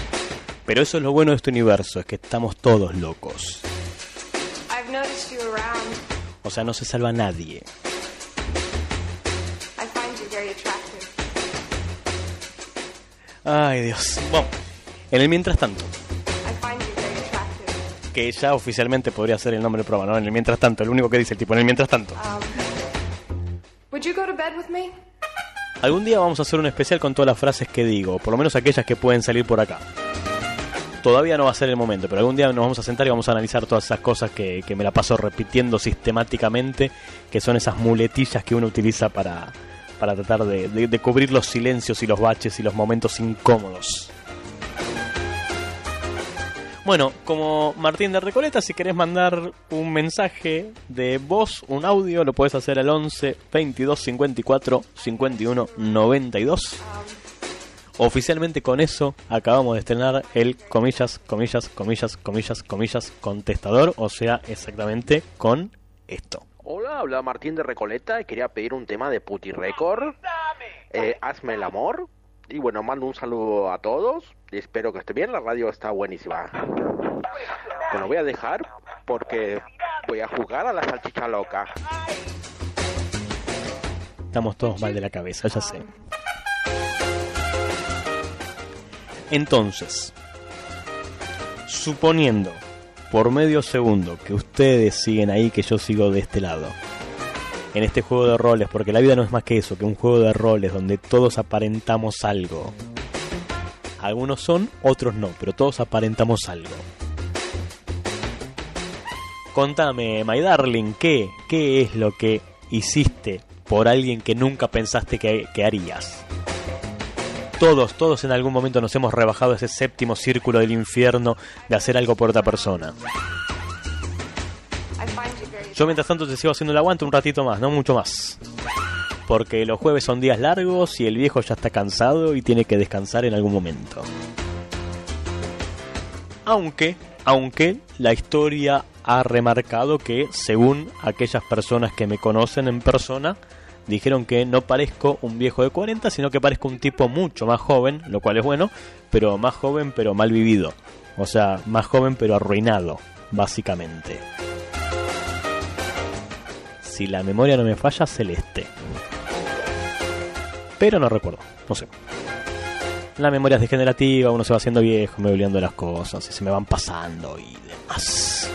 Pero eso es lo bueno de este universo, es que estamos todos locos. O sea, no se salva nadie. Very attractive. Ay, Dios. Bueno, en el mientras tanto, que ya oficialmente podría ser el nombre de prueba, ¿no? En el mientras tanto, el único que dice el tipo, en el mientras tanto. Um? Algún día vamos a hacer un especial con todas las frases que digo, por lo menos aquellas que pueden salir por acá. Todavía no va a ser el momento, pero algún día nos vamos a sentar y vamos a analizar todas esas cosas que, que me la paso repitiendo sistemáticamente, que son esas muletillas que uno utiliza para, para tratar de, de- de cubrir los silencios y los baches y los momentos incómodos. Bueno, como Martín de Recoleta, si querés mandar un mensaje de voz, un audio, lo puedes hacer al 11 22 54 51 92. Oficialmente con eso acabamos de estrenar el comillas, comillas, comillas, comillas, comillas contestador, o sea, exactamente con esto. Hola, habla Martín de Recoleta y quería pedir un tema de Puti Record. Eh, hazme el amor. Y bueno, mando un saludo a todos y espero que esté bien. La radio está buenísima. Bueno, voy a dejar porque voy a jugar a la salchicha loca. Estamos todos mal de la cabeza, ya sé. Entonces, suponiendo por medio segundo que ustedes siguen ahí, que yo sigo de este lado, en este juego de roles, porque la vida no es más que eso, que un juego de roles donde todos aparentamos algo. Algunos son, otros no, pero todos aparentamos algo. Contame, my darling, ¿qué? ¿Qué es lo que hiciste por alguien que nunca pensaste que, que harías. Todos, todos en algún momento nos hemos rebajado ese séptimo círculo del infierno de hacer algo por otra persona. Yo mientras tanto te sigo haciendo el aguante un ratito más, no mucho más. Porque los jueves son días largos y el viejo ya está cansado y tiene que descansar en algún momento. Aunque, aunque la historia ha remarcado que, según aquellas personas que me conocen en persona, dijeron que no parezco un viejo de 40, sino que parezco un tipo mucho más joven, lo cual es bueno, pero más joven pero mal vivido. O sea, más joven pero arruinado, básicamente. Si la memoria no me falla, celeste. Pero no recuerdo, no sé. La memoria es degenerativa, uno se va haciendo viejo, me olvidando las cosas y se me van pasando y demás.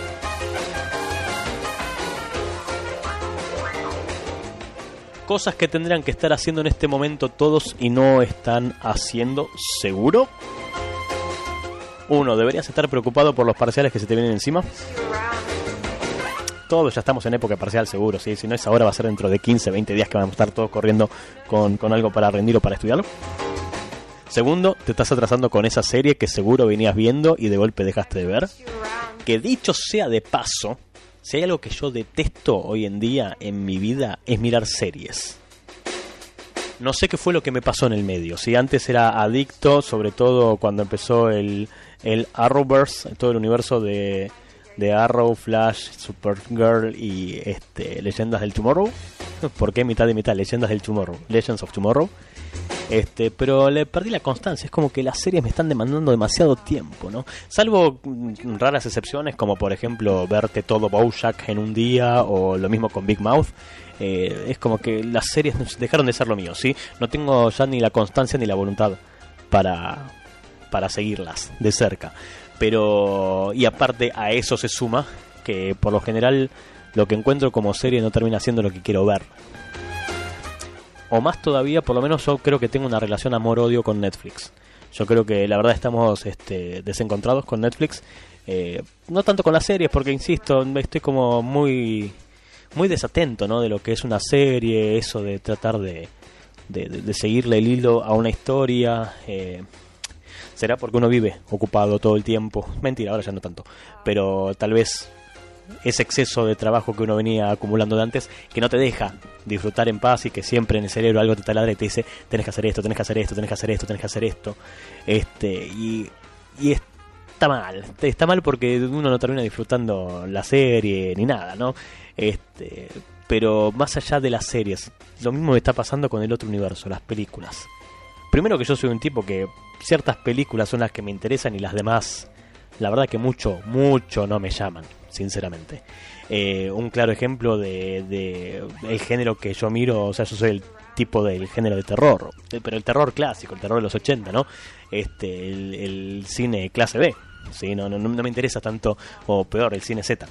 Cosas que tendrían que estar haciendo en este momento todos y no están haciendo, seguro. Uno, deberías estar preocupado por los parciales que se te vienen encima. Todos ya estamos en época parcial seguro, si no es ahora va a ser dentro de 15, 20 días que vamos a estar todos corriendo con, con algo para rendir o para estudiarlo. Segundo, te estás atrasando con esa serie que seguro venías viendo y de golpe dejaste de ver. Que dicho sea de paso, si hay algo que yo detesto hoy en día en mi vida es mirar series. No sé qué fue lo que me pasó en el medio. Si antes era adicto, sobre todo cuando empezó el, el Arrowverse, todo el universo de, de Arrow, Flash, Supergirl y este, Leyendas del Tomorrow. ¿Por qué mitad y mitad? Leyendas del Tomorrow. Legends of Tomorrow. Este, pero le perdí la constancia. Es como que las series me están demandando demasiado tiempo, ¿no? Salvo mm, raras excepciones, como por ejemplo verte todo Bojack en un día o lo mismo con Big Mouth. Eh, es como que las series dejaron de ser lo mío, ¿sí? No tengo ya ni la constancia ni la voluntad para, para seguirlas de cerca. Pero, y aparte a eso se suma que por lo general lo que encuentro como serie no termina siendo lo que quiero ver. O más todavía, por lo menos yo creo que tengo una relación amor-odio con Netflix. Yo creo que la verdad estamos este, desencontrados con Netflix. Eh, no tanto con las series, porque insisto, estoy como muy muy desatento ¿no? de lo que es una serie, eso de tratar de, de, seguirle el hilo a una historia. eh, será porque uno vive ocupado todo el tiempo. Mentira, ahora ya no tanto. Pero tal vez ese exceso de trabajo que uno venía acumulando de antes, que no te deja disfrutar en paz y que siempre en el cerebro algo te taladra y te dice, tenés que hacer esto, tenés que hacer esto, tenés que hacer esto, tenés que hacer esto. Este, y, y está mal, está mal porque uno no termina disfrutando la serie ni nada, ¿no? Este, pero más allá de las series, lo mismo me está pasando con el otro universo, las películas. Primero que yo soy un tipo que ciertas películas son las que me interesan y las demás, la verdad que mucho, mucho no me llaman, sinceramente. Eh, un claro ejemplo de, de el género que yo miro, o sea, yo soy el tipo del género de terror, eh, pero el terror clásico, el terror de los 80, ¿no? Este, el, cine clase B, ¿sí? No, no, no me interesa tanto, o peor, el cine Z.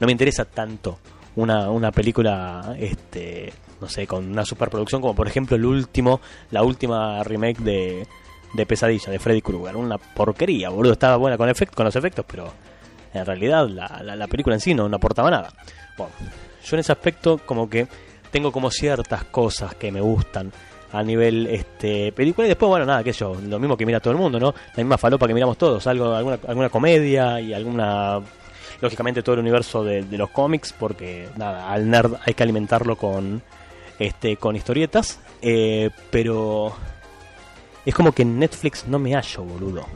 No me interesa tanto una, una película, este, no sé, con una superproducción como por ejemplo el último, la última remake de, de Pesadilla, de Freddy Krueger. Una porquería, boludo. Estaba buena con, efect- con los efectos, pero en realidad la, la- la película en sí no, aportaba nada. Bueno, yo en ese aspecto como que tengo como ciertas cosas que me gustan a nivel este película y después bueno nada que yo lo mismo que mira todo el mundo no la misma falopa que miramos todos algo alguna alguna comedia y alguna lógicamente todo el universo de, de los cómics porque nada al nerd hay que alimentarlo con este con historietas eh, pero es como que en Netflix no me hallo boludo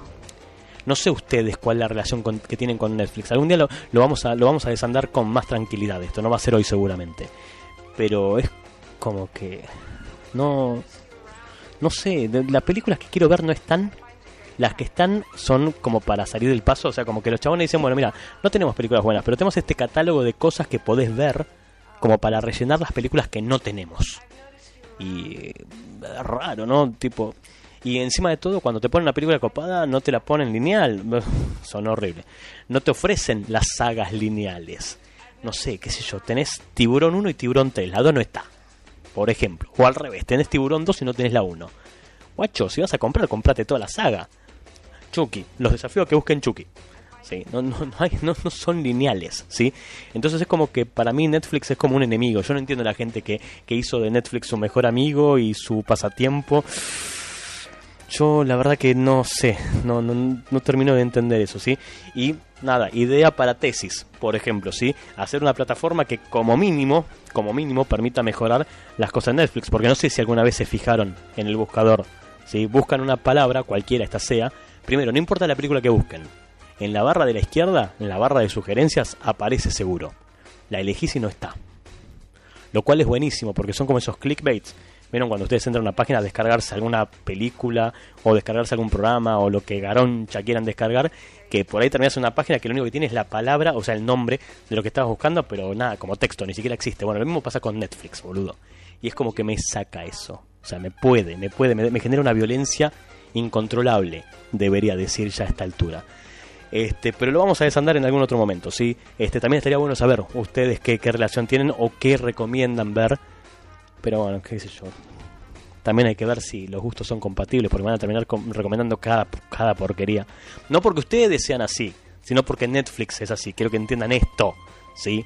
no sé ustedes cuál es la relación con- que tienen con Netflix. Algún día lo, vamos a, lo vamos a desandar con más tranquilidad. Esto no va a ser hoy seguramente. Pero es como que... No... No sé, las películas que quiero ver no están. Las que están son como para salir del paso. O sea, como que los chabones dicen, bueno, mira, no tenemos películas buenas, pero tenemos este catálogo de cosas que podés ver como para rellenar las películas que no tenemos. Y... es raro, ¿no? Tipo... Y encima de todo, cuando te ponen una película copada, no te la ponen lineal. Son horribles. No te ofrecen las sagas lineales. No sé, qué sé yo. Tenés Tiburón 1 y Tiburón 3. La 2 no está. Por ejemplo. O al revés. Tenés Tiburón 2 y no tenés la 1. Guacho, si vas a comprar, comprate toda la saga. Chucky. Los desafíos que busquen Chucky. ¿sí? No, no, no, hay- no- no son lineales, ¿sí? Entonces es como que para mí Netflix es como un enemigo. Yo no entiendo a la gente que, que hizo de Netflix su mejor amigo y su pasatiempo. Yo la verdad que no sé, no, no, no termino de entender eso, ¿sí? Y nada, idea para tesis, por ejemplo, ¿sí? Hacer una plataforma que como mínimo, como mínimo permita mejorar las cosas en Netflix, porque no sé si alguna vez se fijaron en el buscador, ¿sí? Buscan una palabra, cualquiera esta sea, primero, no importa la película que busquen, en la barra de la izquierda, en la barra de sugerencias, aparece seguro. La elegís y no está. Lo cual es buenísimo porque son como esos clickbaits. ¿Vieron cuando ustedes entran a una página a descargarse alguna película o descargarse algún programa o lo que garoncha quieran descargar? Que por ahí terminas una página que lo único que tiene es la palabra, o sea, el nombre de lo que estabas buscando, pero nada, como texto, ni siquiera existe. Bueno, lo mismo pasa con Netflix, boludo. Y es como que me saca eso. O sea, me puede, me puede, me, genera una violencia incontrolable, debería decir ya a esta altura. Este, pero lo vamos a desandar en algún otro momento, ¿sí? Este, también estaría bueno saber ustedes qué relación tienen o qué recomiendan ver. Pero bueno, qué sé yo. También hay que ver si los gustos son compatibles, porque van a terminar com- recomendando cada, cada porquería. No porque ustedes sean así, sino porque Netflix es así. Quiero que entiendan esto, ¿sí?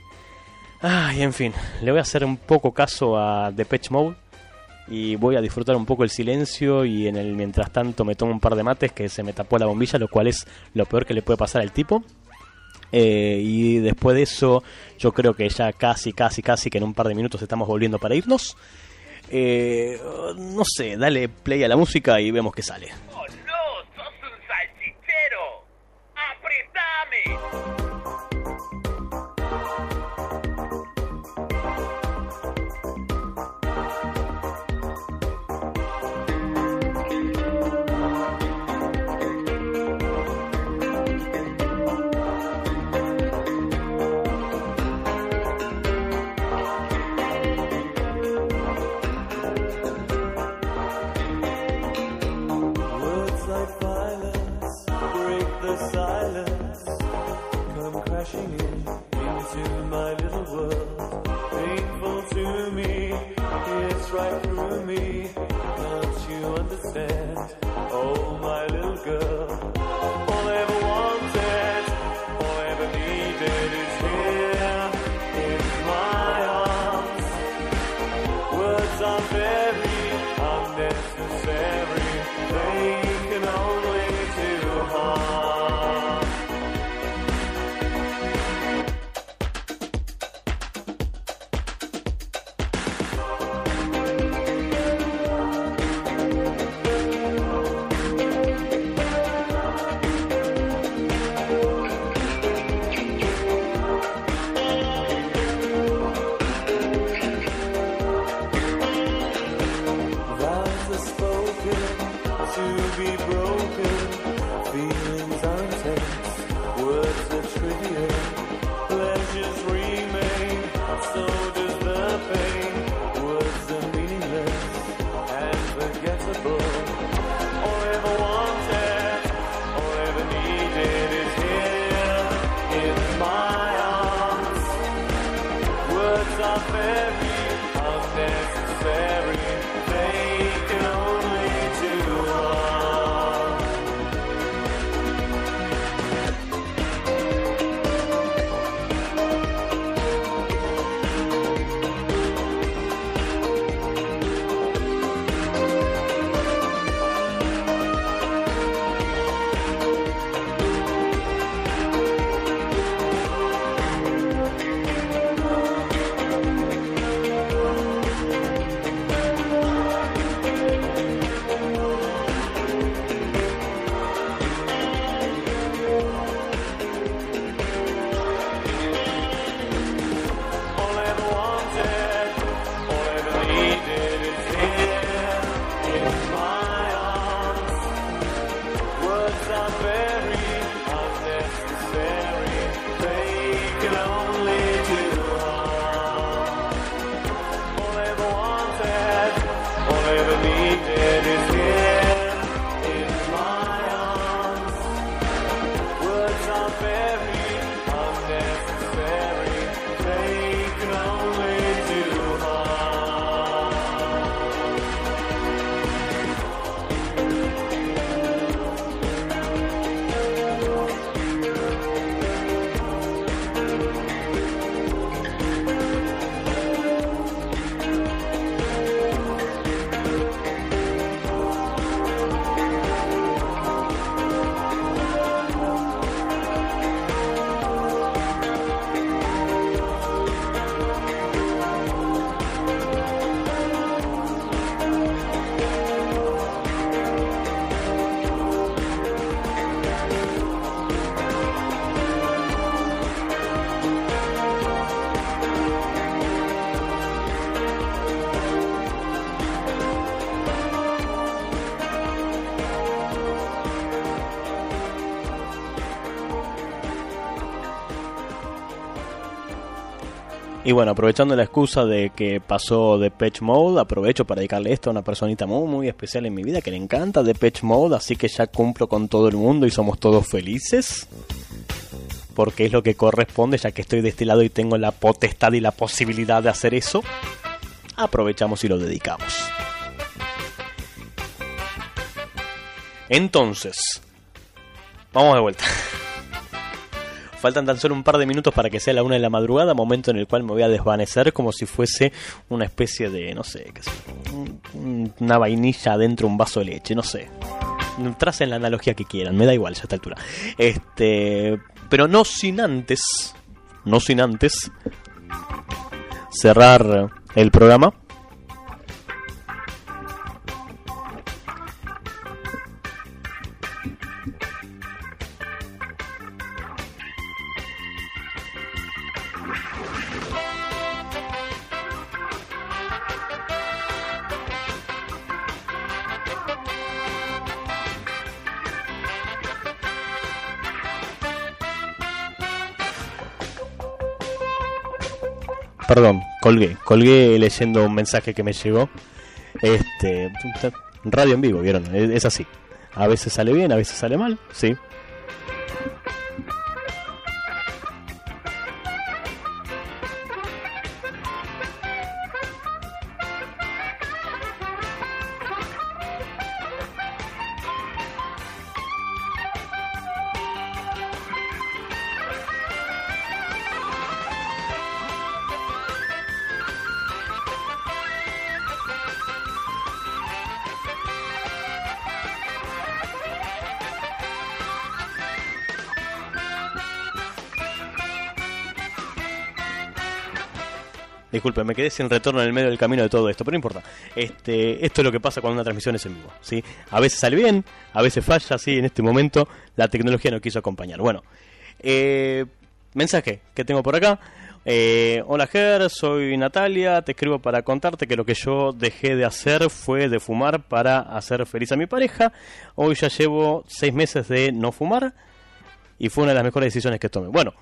Ay, en fin, le voy a hacer un poco caso a Depeche Mode y voy a disfrutar un poco el silencio y en el mientras tanto me tomo un par de mates que se me tapó la bombilla, lo cual es lo peor que le puede pasar al tipo. Eh, y después de eso, yo creo que ya casi, casi, casi que en un par de minutos estamos volviendo para irnos. Eh, no sé, dale play a la música y vemos qué sale. Y bueno, aprovechando la excusa de que pasó de Patch Mode, aprovecho para dedicarle esto a una personita muy, muy especial en mi vida que le encanta de Patch Mode, así que ya cumplo con todo el mundo y somos todos felices. Porque es lo que corresponde, ya que estoy de este lado y tengo la potestad y la posibilidad de hacer eso. Aprovechamos y lo dedicamos. Entonces, vamos de vuelta. Faltan tan solo un par de minutos para que sea la una de la madrugada, momento en el cual me voy a desvanecer como si fuese una especie de, no sé, qué sé, un- una vainilla dentro de un vaso de leche, no sé. Tracen la analogía que quieran, me da igual ya a esta altura. Este, pero no sin antes, no sin antes cerrar el programa. Perdón, colgué, colgué leyendo un mensaje que me llegó. Este, radio en vivo, vieron, es, es así. A veces sale bien, a veces sale mal, sí. Disculpe, me quedé sin retorno en el medio del camino de todo esto, pero no importa. Este, esto es lo que pasa cuando una transmisión es en vivo, ¿sí? A veces sale bien, a veces falla, sí, en este momento la tecnología no quiso acompañar. Bueno, eh, mensaje que tengo por acá. Eh, hola Ger, soy Natalia, te escribo para contarte que lo que yo dejé de hacer fue de fumar para hacer feliz a mi pareja. Hoy ya llevo seis meses de no fumar y fue una de las mejores decisiones que tomé. Bueno,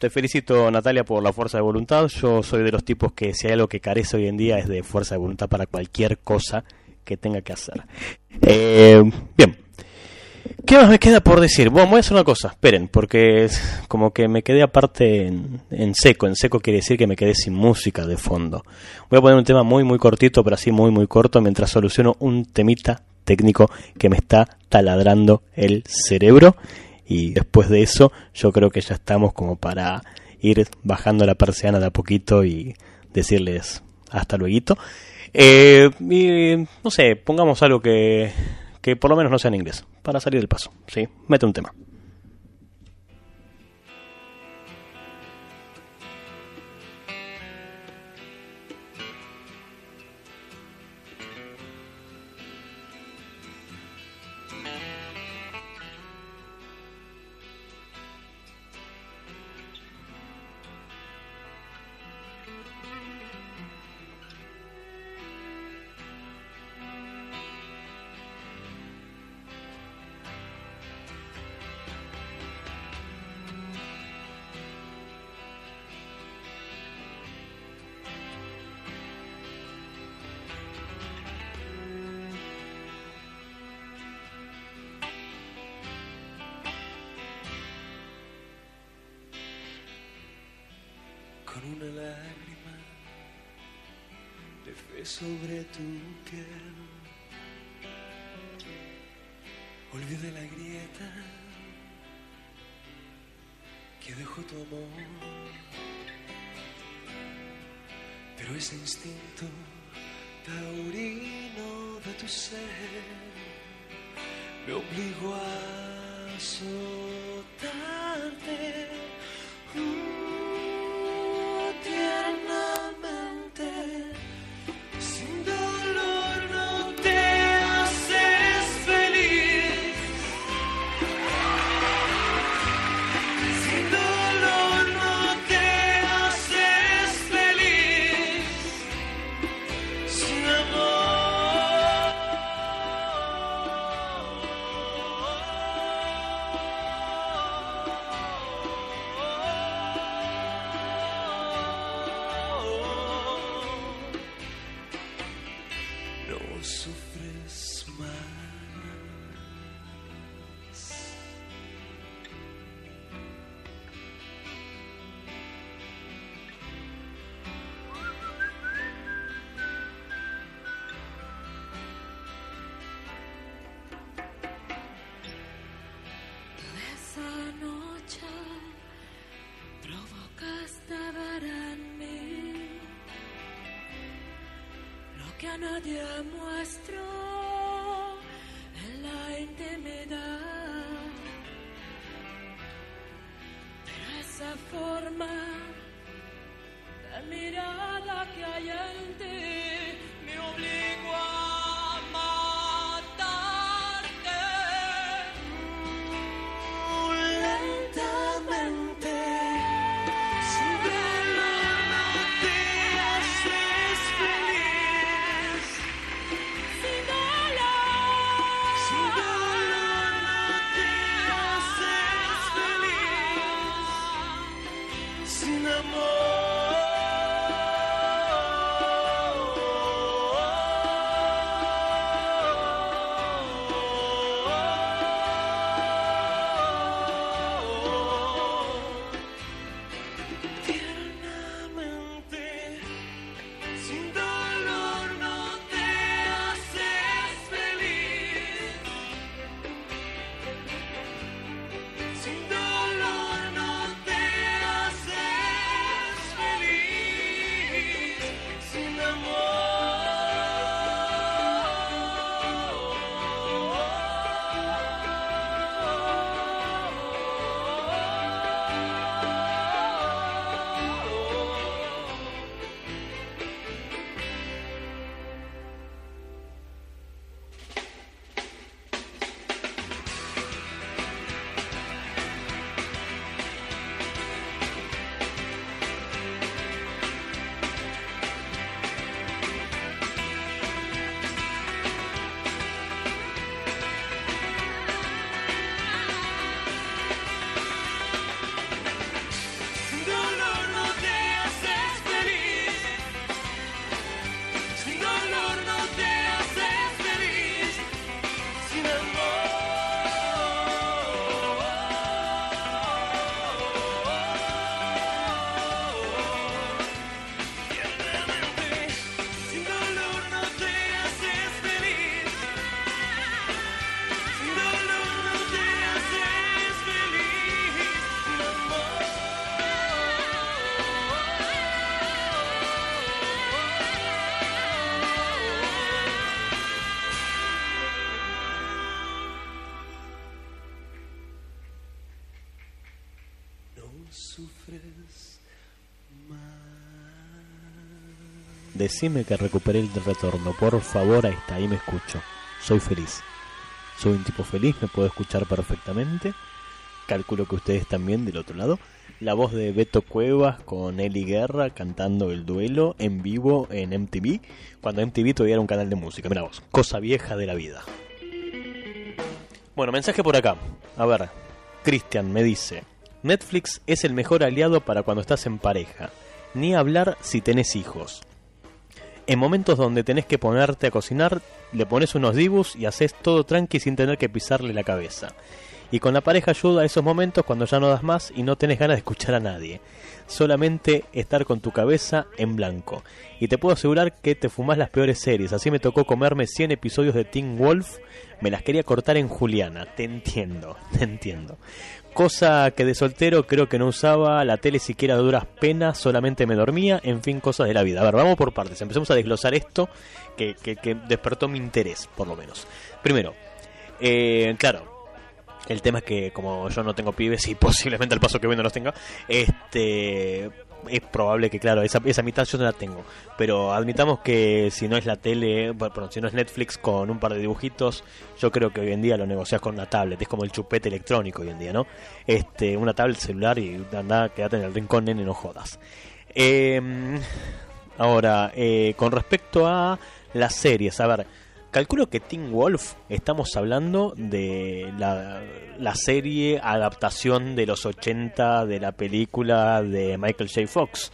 te felicito Natalia por la fuerza de voluntad. Yo soy de los tipos que si hay algo que carece hoy en día es de fuerza de voluntad para cualquier cosa que tenga que hacer. Eh, bien. ¿Qué más me queda por decir? Bueno, voy a hacer una cosa, esperen, porque es como que me quedé aparte en, en seco. En seco quiere decir que me quedé sin música de fondo. Voy a poner un tema muy, muy cortito, pero así muy, muy corto, mientras soluciono un temita técnico que me está taladrando el cerebro. Y después de eso, yo creo que ya estamos como para ir bajando la persiana de a poquito y decirles hasta luego. Eh, y, no sé, pongamos algo que, que por lo menos no sea en inglés, para salir del paso. ¿sí? Mete un tema. Una lágrima de fe sobre tu piel. Olvida la grieta que dejó tu amor, pero ese instinto taurino de tu ser me obligó a soltarte. Lo Decime que recuperé el retorno, por favor, ahí está, ahí me escucho. Soy feliz. Soy un tipo feliz, me puedo escuchar perfectamente. Calculo que ustedes también del otro lado. La voz de Beto Cuevas con Eli Guerra cantando el duelo en vivo en MTV, cuando MTV todavía era un canal de música. Mira vos, cosa vieja de la vida. Bueno, mensaje por acá. A ver, Cristian me dice, Netflix es el mejor aliado para cuando estás en pareja. Ni hablar si tenés hijos. En momentos donde tenés que ponerte a cocinar, le pones unos dibus y haces todo tranqui sin tener que pisarle la cabeza. Y con la pareja ayuda a esos momentos cuando ya no das más y no tenés ganas de escuchar a nadie. Solamente estar con tu cabeza en blanco. Y te puedo asegurar que te fumás las peores series. Así me tocó comerme 100 episodios de Teen Wolf. Me las quería cortar en Juliana. Te entiendo, te entiendo. Cosa que de soltero creo que no usaba la tele siquiera a duras penas, solamente me dormía, en fin, cosas de la vida. A ver, vamos por partes, empecemos a desglosar esto que, despertó mi interés, por lo menos. Primero, eh, claro, el tema es que como yo no tengo pibes y posiblemente al paso que viene los tenga, este es probable que, claro, esa, esa mitad yo no la tengo. Pero admitamos que si no es la tele, bueno, si no es Netflix con un par de dibujitos, yo creo que hoy en día lo negocias con una tablet. Es como el chupete electrónico hoy en día, ¿no? Este, una tablet celular y anda, quédate en el rincón, nene, no jodas. Eh, ahora, eh, con respecto a las series, a ver, calculo que Teen Wolf estamos hablando de la, la serie adaptación de los 80 de la película de Michael J. Fox,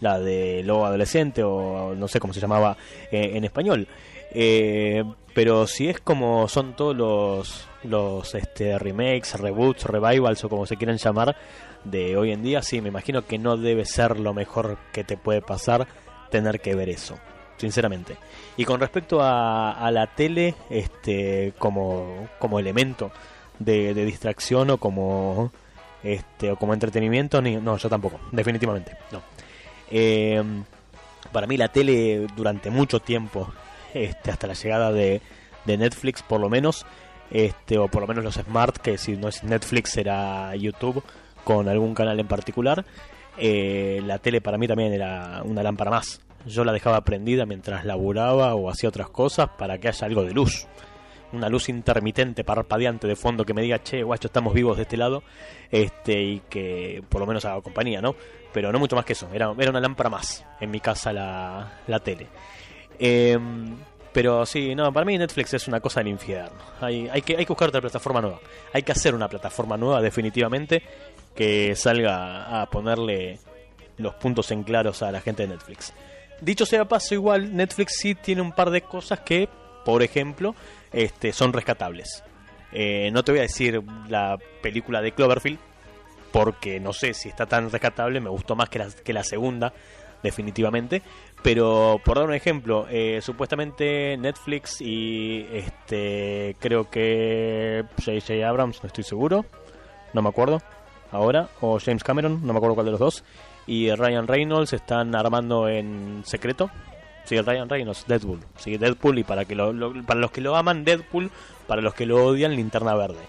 la de Lobo Adolescente o no sé cómo se llamaba eh, en español. Eh, pero si es como son todos los, los este, remakes, reboots, revivals o como se quieran llamar de hoy en día, sí, me imagino que no debe ser lo mejor que te puede pasar tener que ver eso, sinceramente. Y con respecto a, a la tele, este, como, como elemento de, de distracción o como este o como entretenimiento, ni, no, yo tampoco, definitivamente, no. Eh, para mí la tele durante mucho tiempo, este, hasta la llegada de, de Netflix por lo menos, este, o por lo menos los Smart, que si no es Netflix será YouTube con algún canal en particular, eh, la tele para mí también era una lámpara más. Yo la dejaba prendida mientras laburaba o hacía otras cosas para que haya algo de luz. Una luz intermitente, parpadeante de fondo que me diga, che, guacho, estamos vivos de este lado, este, y que por lo menos haga compañía, ¿no? Pero no mucho más que eso, era, era una lámpara más en mi casa la, la tele. Eh, pero sí, no, para mí Netflix es una cosa del infierno. Hay, hay, que, hay que buscar otra plataforma nueva. Hay que hacer una plataforma nueva, definitivamente, que salga a ponerle los puntos en claros a la gente de Netflix. Dicho sea paso, igual Netflix sí tiene un par de cosas que, por ejemplo, este, son rescatables. Eh, no te voy a decir la película de Cloverfield, porque no sé si está tan rescatable, me gustó más que la, que la segunda, definitivamente. Pero por dar un ejemplo, eh, supuestamente Netflix y este creo que J.J. Abrams, no estoy seguro, no me acuerdo ahora, o James Cameron, no me acuerdo cuál de los dos, y Ryan Reynolds están armando en secreto. Sí, Ryan Reynolds, Deadpool. Sí, Deadpool y para, que lo- lo- para los que lo aman, Deadpool, para los que lo odian, Linterna Verde.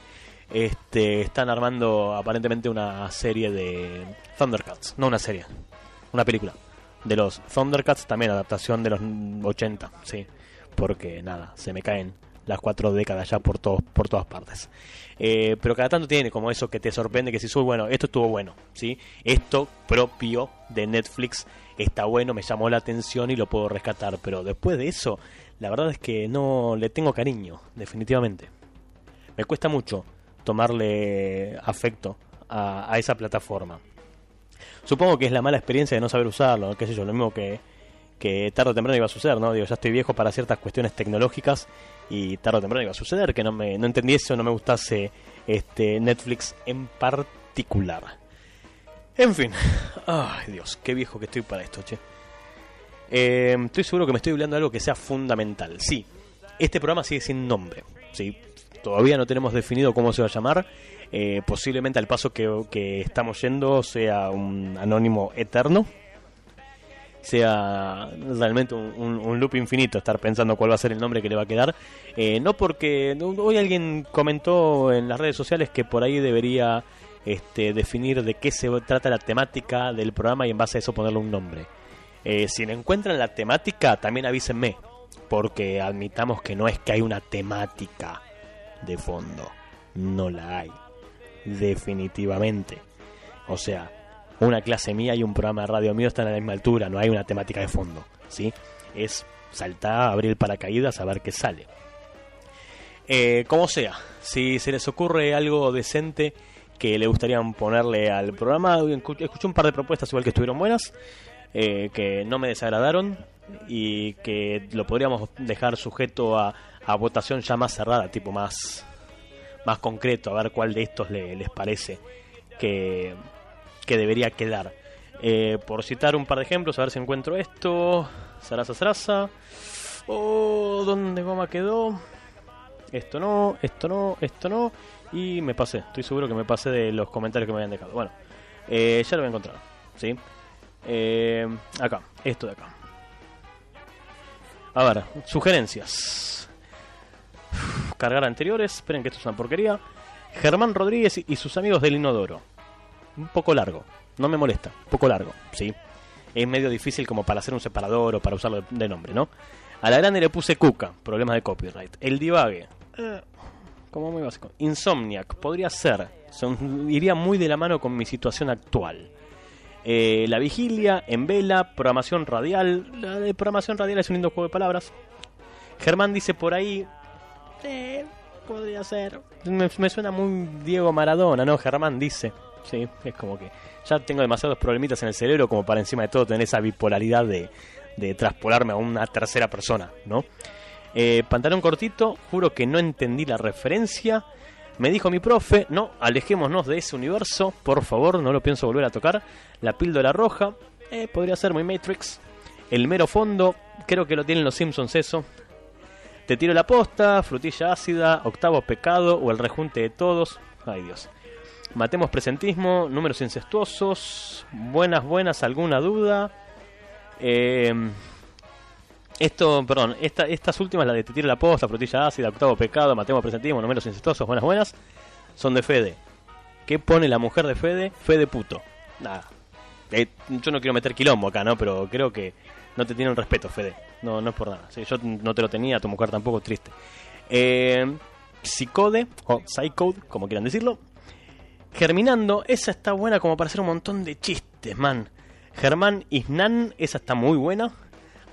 Este, están armando aparentemente una serie de Thundercats, no una serie, una película de los Thundercats, también adaptación de los 80, sí, porque nada, se me caen las cuatro décadas ya por todos por todas partes. Eh, pero cada tanto tiene como eso que te sorprende que si soy bueno, esto estuvo bueno, sí, esto propio de Netflix está bueno, me llamó la atención y lo puedo rescatar, pero después de eso, la verdad es que no le tengo cariño, definitivamente. Me cuesta mucho tomarle afecto a, a esa plataforma. Supongo que es la mala experiencia de no saber usarlo, qué sé yo, lo mismo que, que tarde o temprano iba a suceder, ¿no? Digo, ya estoy viejo para ciertas cuestiones tecnológicas y tarde o temprano iba a suceder que no me no entendiese o no me gustase este Netflix en particular. En fin, ay Dios, qué viejo que estoy para esto, che. Eh, estoy seguro que me estoy hablando de algo que sea fundamental. Sí, este programa sigue sin nombre. Sí, todavía no tenemos definido cómo se va a llamar. Eh, posiblemente al paso que, que estamos yendo sea un anónimo eterno. Sea realmente un, loop infinito estar pensando cuál va a ser el nombre que le va a quedar. Eh, no porque hoy alguien comentó en las redes sociales que por ahí debería este, definir de qué se trata la temática del programa y en base a eso ponerle un nombre. Eh, si le encuentran la temática, también avísenme. Porque admitamos que no es que hay una temática de fondo. No la hay. Definitivamente. O sea, una clase mía y un programa de radio mío están a la misma altura. No hay una temática de fondo. ¿Sí? Es saltar, abrir el paracaídas, a ver qué sale. Eh, como sea, si se les ocurre algo decente que le gustaría ponerle al programa, escu- escuché un par de propuestas igual que estuvieron buenas, eh, que no me desagradaron y que lo podríamos dejar sujeto a, a votación ya más cerrada, tipo más, más concreto, a ver cuál de estos le- les parece que, que debería quedar. Eh, por citar un par de ejemplos, a ver si encuentro esto. Sarasa, Sarasa. Oh, ¿dónde goma quedó? Esto no, esto no, esto no. Y me pasé, estoy seguro que me pasé de los comentarios que me habían dejado. Bueno, eh, ya lo voy a encontrar. ¿Sí? Eh, acá, esto de acá. A ver, sugerencias. Cargar anteriores, esperen que esto es una porquería. Germán Rodríguez y sus amigos del Inodoro. Un poco largo, no me molesta, un poco largo, ¿sí? Es medio difícil como para hacer un separador o para usarlo de, nombre, ¿no? A la grande le puse Cuca, problemas de copyright. El divague, eh, como muy básico. Insomniac, podría ser, iría muy de la mano con mi situación actual. Eh, la vigilia, en vela, programación radial. La de programación radial es un lindo juego de palabras. Germán dice por ahí. Eh, podría ser. Me, me suena muy Diego Maradona, ¿no? Germán dice. Sí, es como que ya tengo demasiados problemitas en el cerebro como para encima de todo tener esa bipolaridad de, de traspolarme a una tercera persona, ¿no? Eh, pantalón cortito, juro que no entendí la referencia. Me dijo mi profe, no, alejémonos de ese universo, por favor, no lo pienso volver a tocar. La píldora roja, eh, podría ser muy Matrix. El mero fondo, creo que lo tienen los Simpsons eso. Te tiro la posta, frutilla ácida, octavo pecado o el rejunte de todos. Ay Dios. Matemos presentismo, números incestuosos, buenas, buenas, alguna duda. Eh, esto, perdón, esta- estas últimas, la de te tiro la posta, frutilla ácida, octavo pecado, matemos presentismo, números incestuosos, buenas, buenas, son de Fede. ¿Qué pone la mujer de Fede? Fede puto. Nada. Eh, yo no quiero meter quilombo acá, ¿no? Pero creo que no te tienen respeto, Fede. No, no es por nada. Yo no te lo tenía, tu mujer tampoco, triste. Eh, Psicode, o Psycode, como quieran decirlo. Germinando, esa está buena como para hacer un montón de chistes, man. Germán Isnan, esa está muy buena.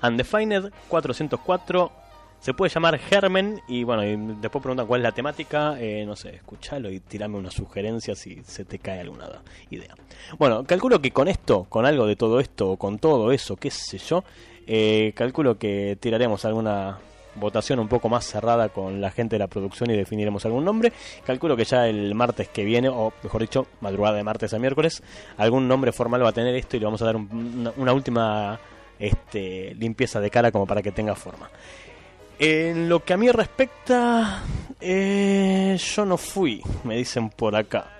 Undefined 404, se puede llamar Germen. Y bueno, después preguntan cuál es la temática. eh, no sé, escuchalo y tirame una sugerencia si se te cae alguna idea. Bueno, calculo que con esto, con algo de todo esto, o con todo eso, qué sé yo, eh, calculo que tiraremos alguna votación un poco más cerrada con la gente de la producción y definiremos algún nombre. Calculo que ya el martes que viene, o mejor dicho, madrugada de martes a miércoles, algún nombre formal va a tener esto y le vamos a dar un- una, última este, limpieza de cara como para que tenga forma. En lo que a mí respecta, eh, yo no fui, me dicen por acá.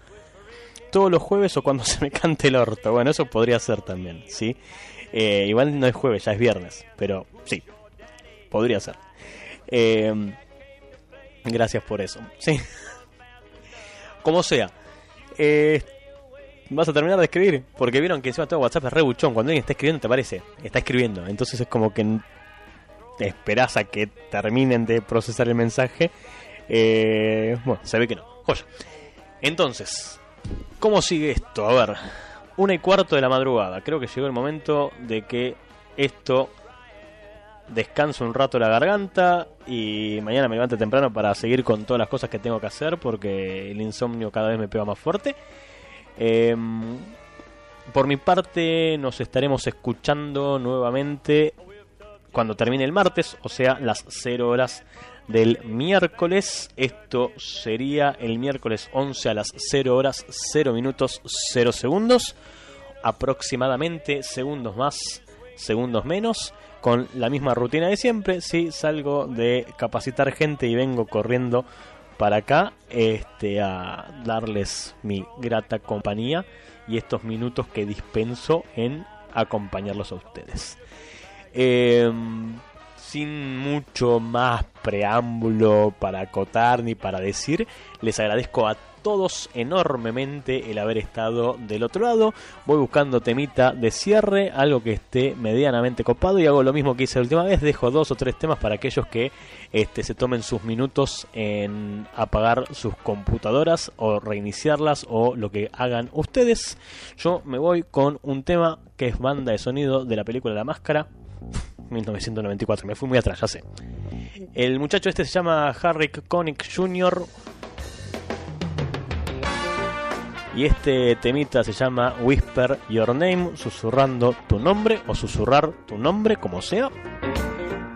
Todos los jueves o cuando se me cante el orto. Bueno, eso podría ser también, ¿sí? Eh, igual no es jueves, ya es viernes, pero sí, podría ser. Eh, gracias por eso, sí. Como sea. Eh, ¿Vas a terminar de escribir? Porque vieron que encima todo WhatsApp es re buchón. Cuando alguien está escribiendo, te parece. Está escribiendo. Entonces es como que te esperás a que terminen de procesar el mensaje. Eh, bueno, se ve que no. Joya. Entonces, ¿cómo sigue esto? A ver, una y cuarto de la madrugada. Creo que llegó el momento de que esto descanse un rato la garganta y mañana me levante temprano para seguir con todas las cosas que tengo que hacer porque el insomnio cada vez me pega más fuerte. Em, por mi parte, nos estaremos escuchando nuevamente cuando termine el martes, o sea, las 0 horas del miércoles. Esto sería el miércoles 11 a las 0 horas 0 minutos 0 segundos. Aproximadamente segundos más, segundos menos. Con la misma rutina de siempre. Si salgo de capacitar gente y vengo corriendo para acá este, a darles mi grata compañía y estos minutos que dispenso en acompañarlos a ustedes. Eh, sin mucho más preámbulo para acotar ni para decir, les agradezco a todos enormemente el haber estado del otro lado. Voy buscando temita de cierre, algo que esté medianamente copado y hago lo mismo que hice la última vez, dejo dos o tres temas para aquellos que este, se tomen sus minutos en apagar sus computadoras o reiniciarlas o lo que hagan ustedes. Yo me voy con un tema que es banda de sonido de la película La Máscara. 1994, me fui muy atrás, ya sé. El muchacho este se llama Harry Connick Jr. Y este temita se llama Whisper Your Name, susurrando tu nombre o susurrar tu nombre, como sea.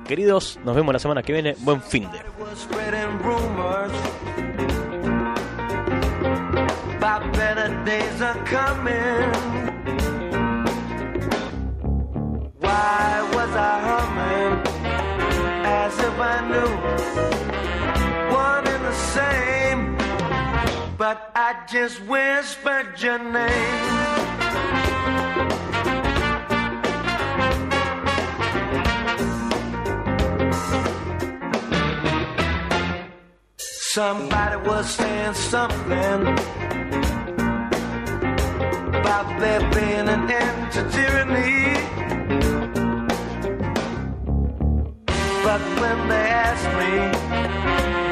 Queridos, nos vemos la semana que viene. Buen fin de. one and the same? But I just whispered your name. Somebody was saying something about there being an end to tyranny. But when they asked me,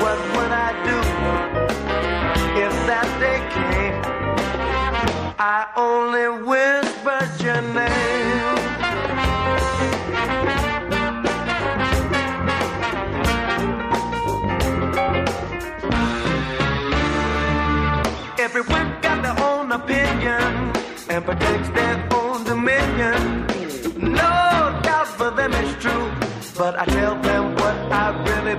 what would I do that day came? I only whispered your name. Everyone got their own opinion and protects their own dominion. No doubt for them it's true, but I tell them what I really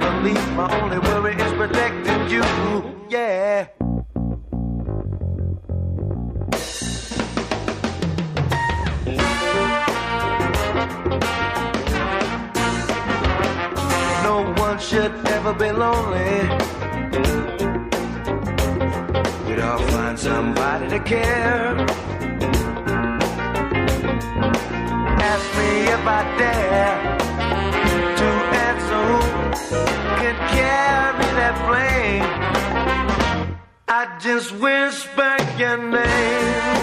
one should ever be lonely. We'd all find somebody to care. Ask me if I dare to answer who can carry that flame. I just whisper your name.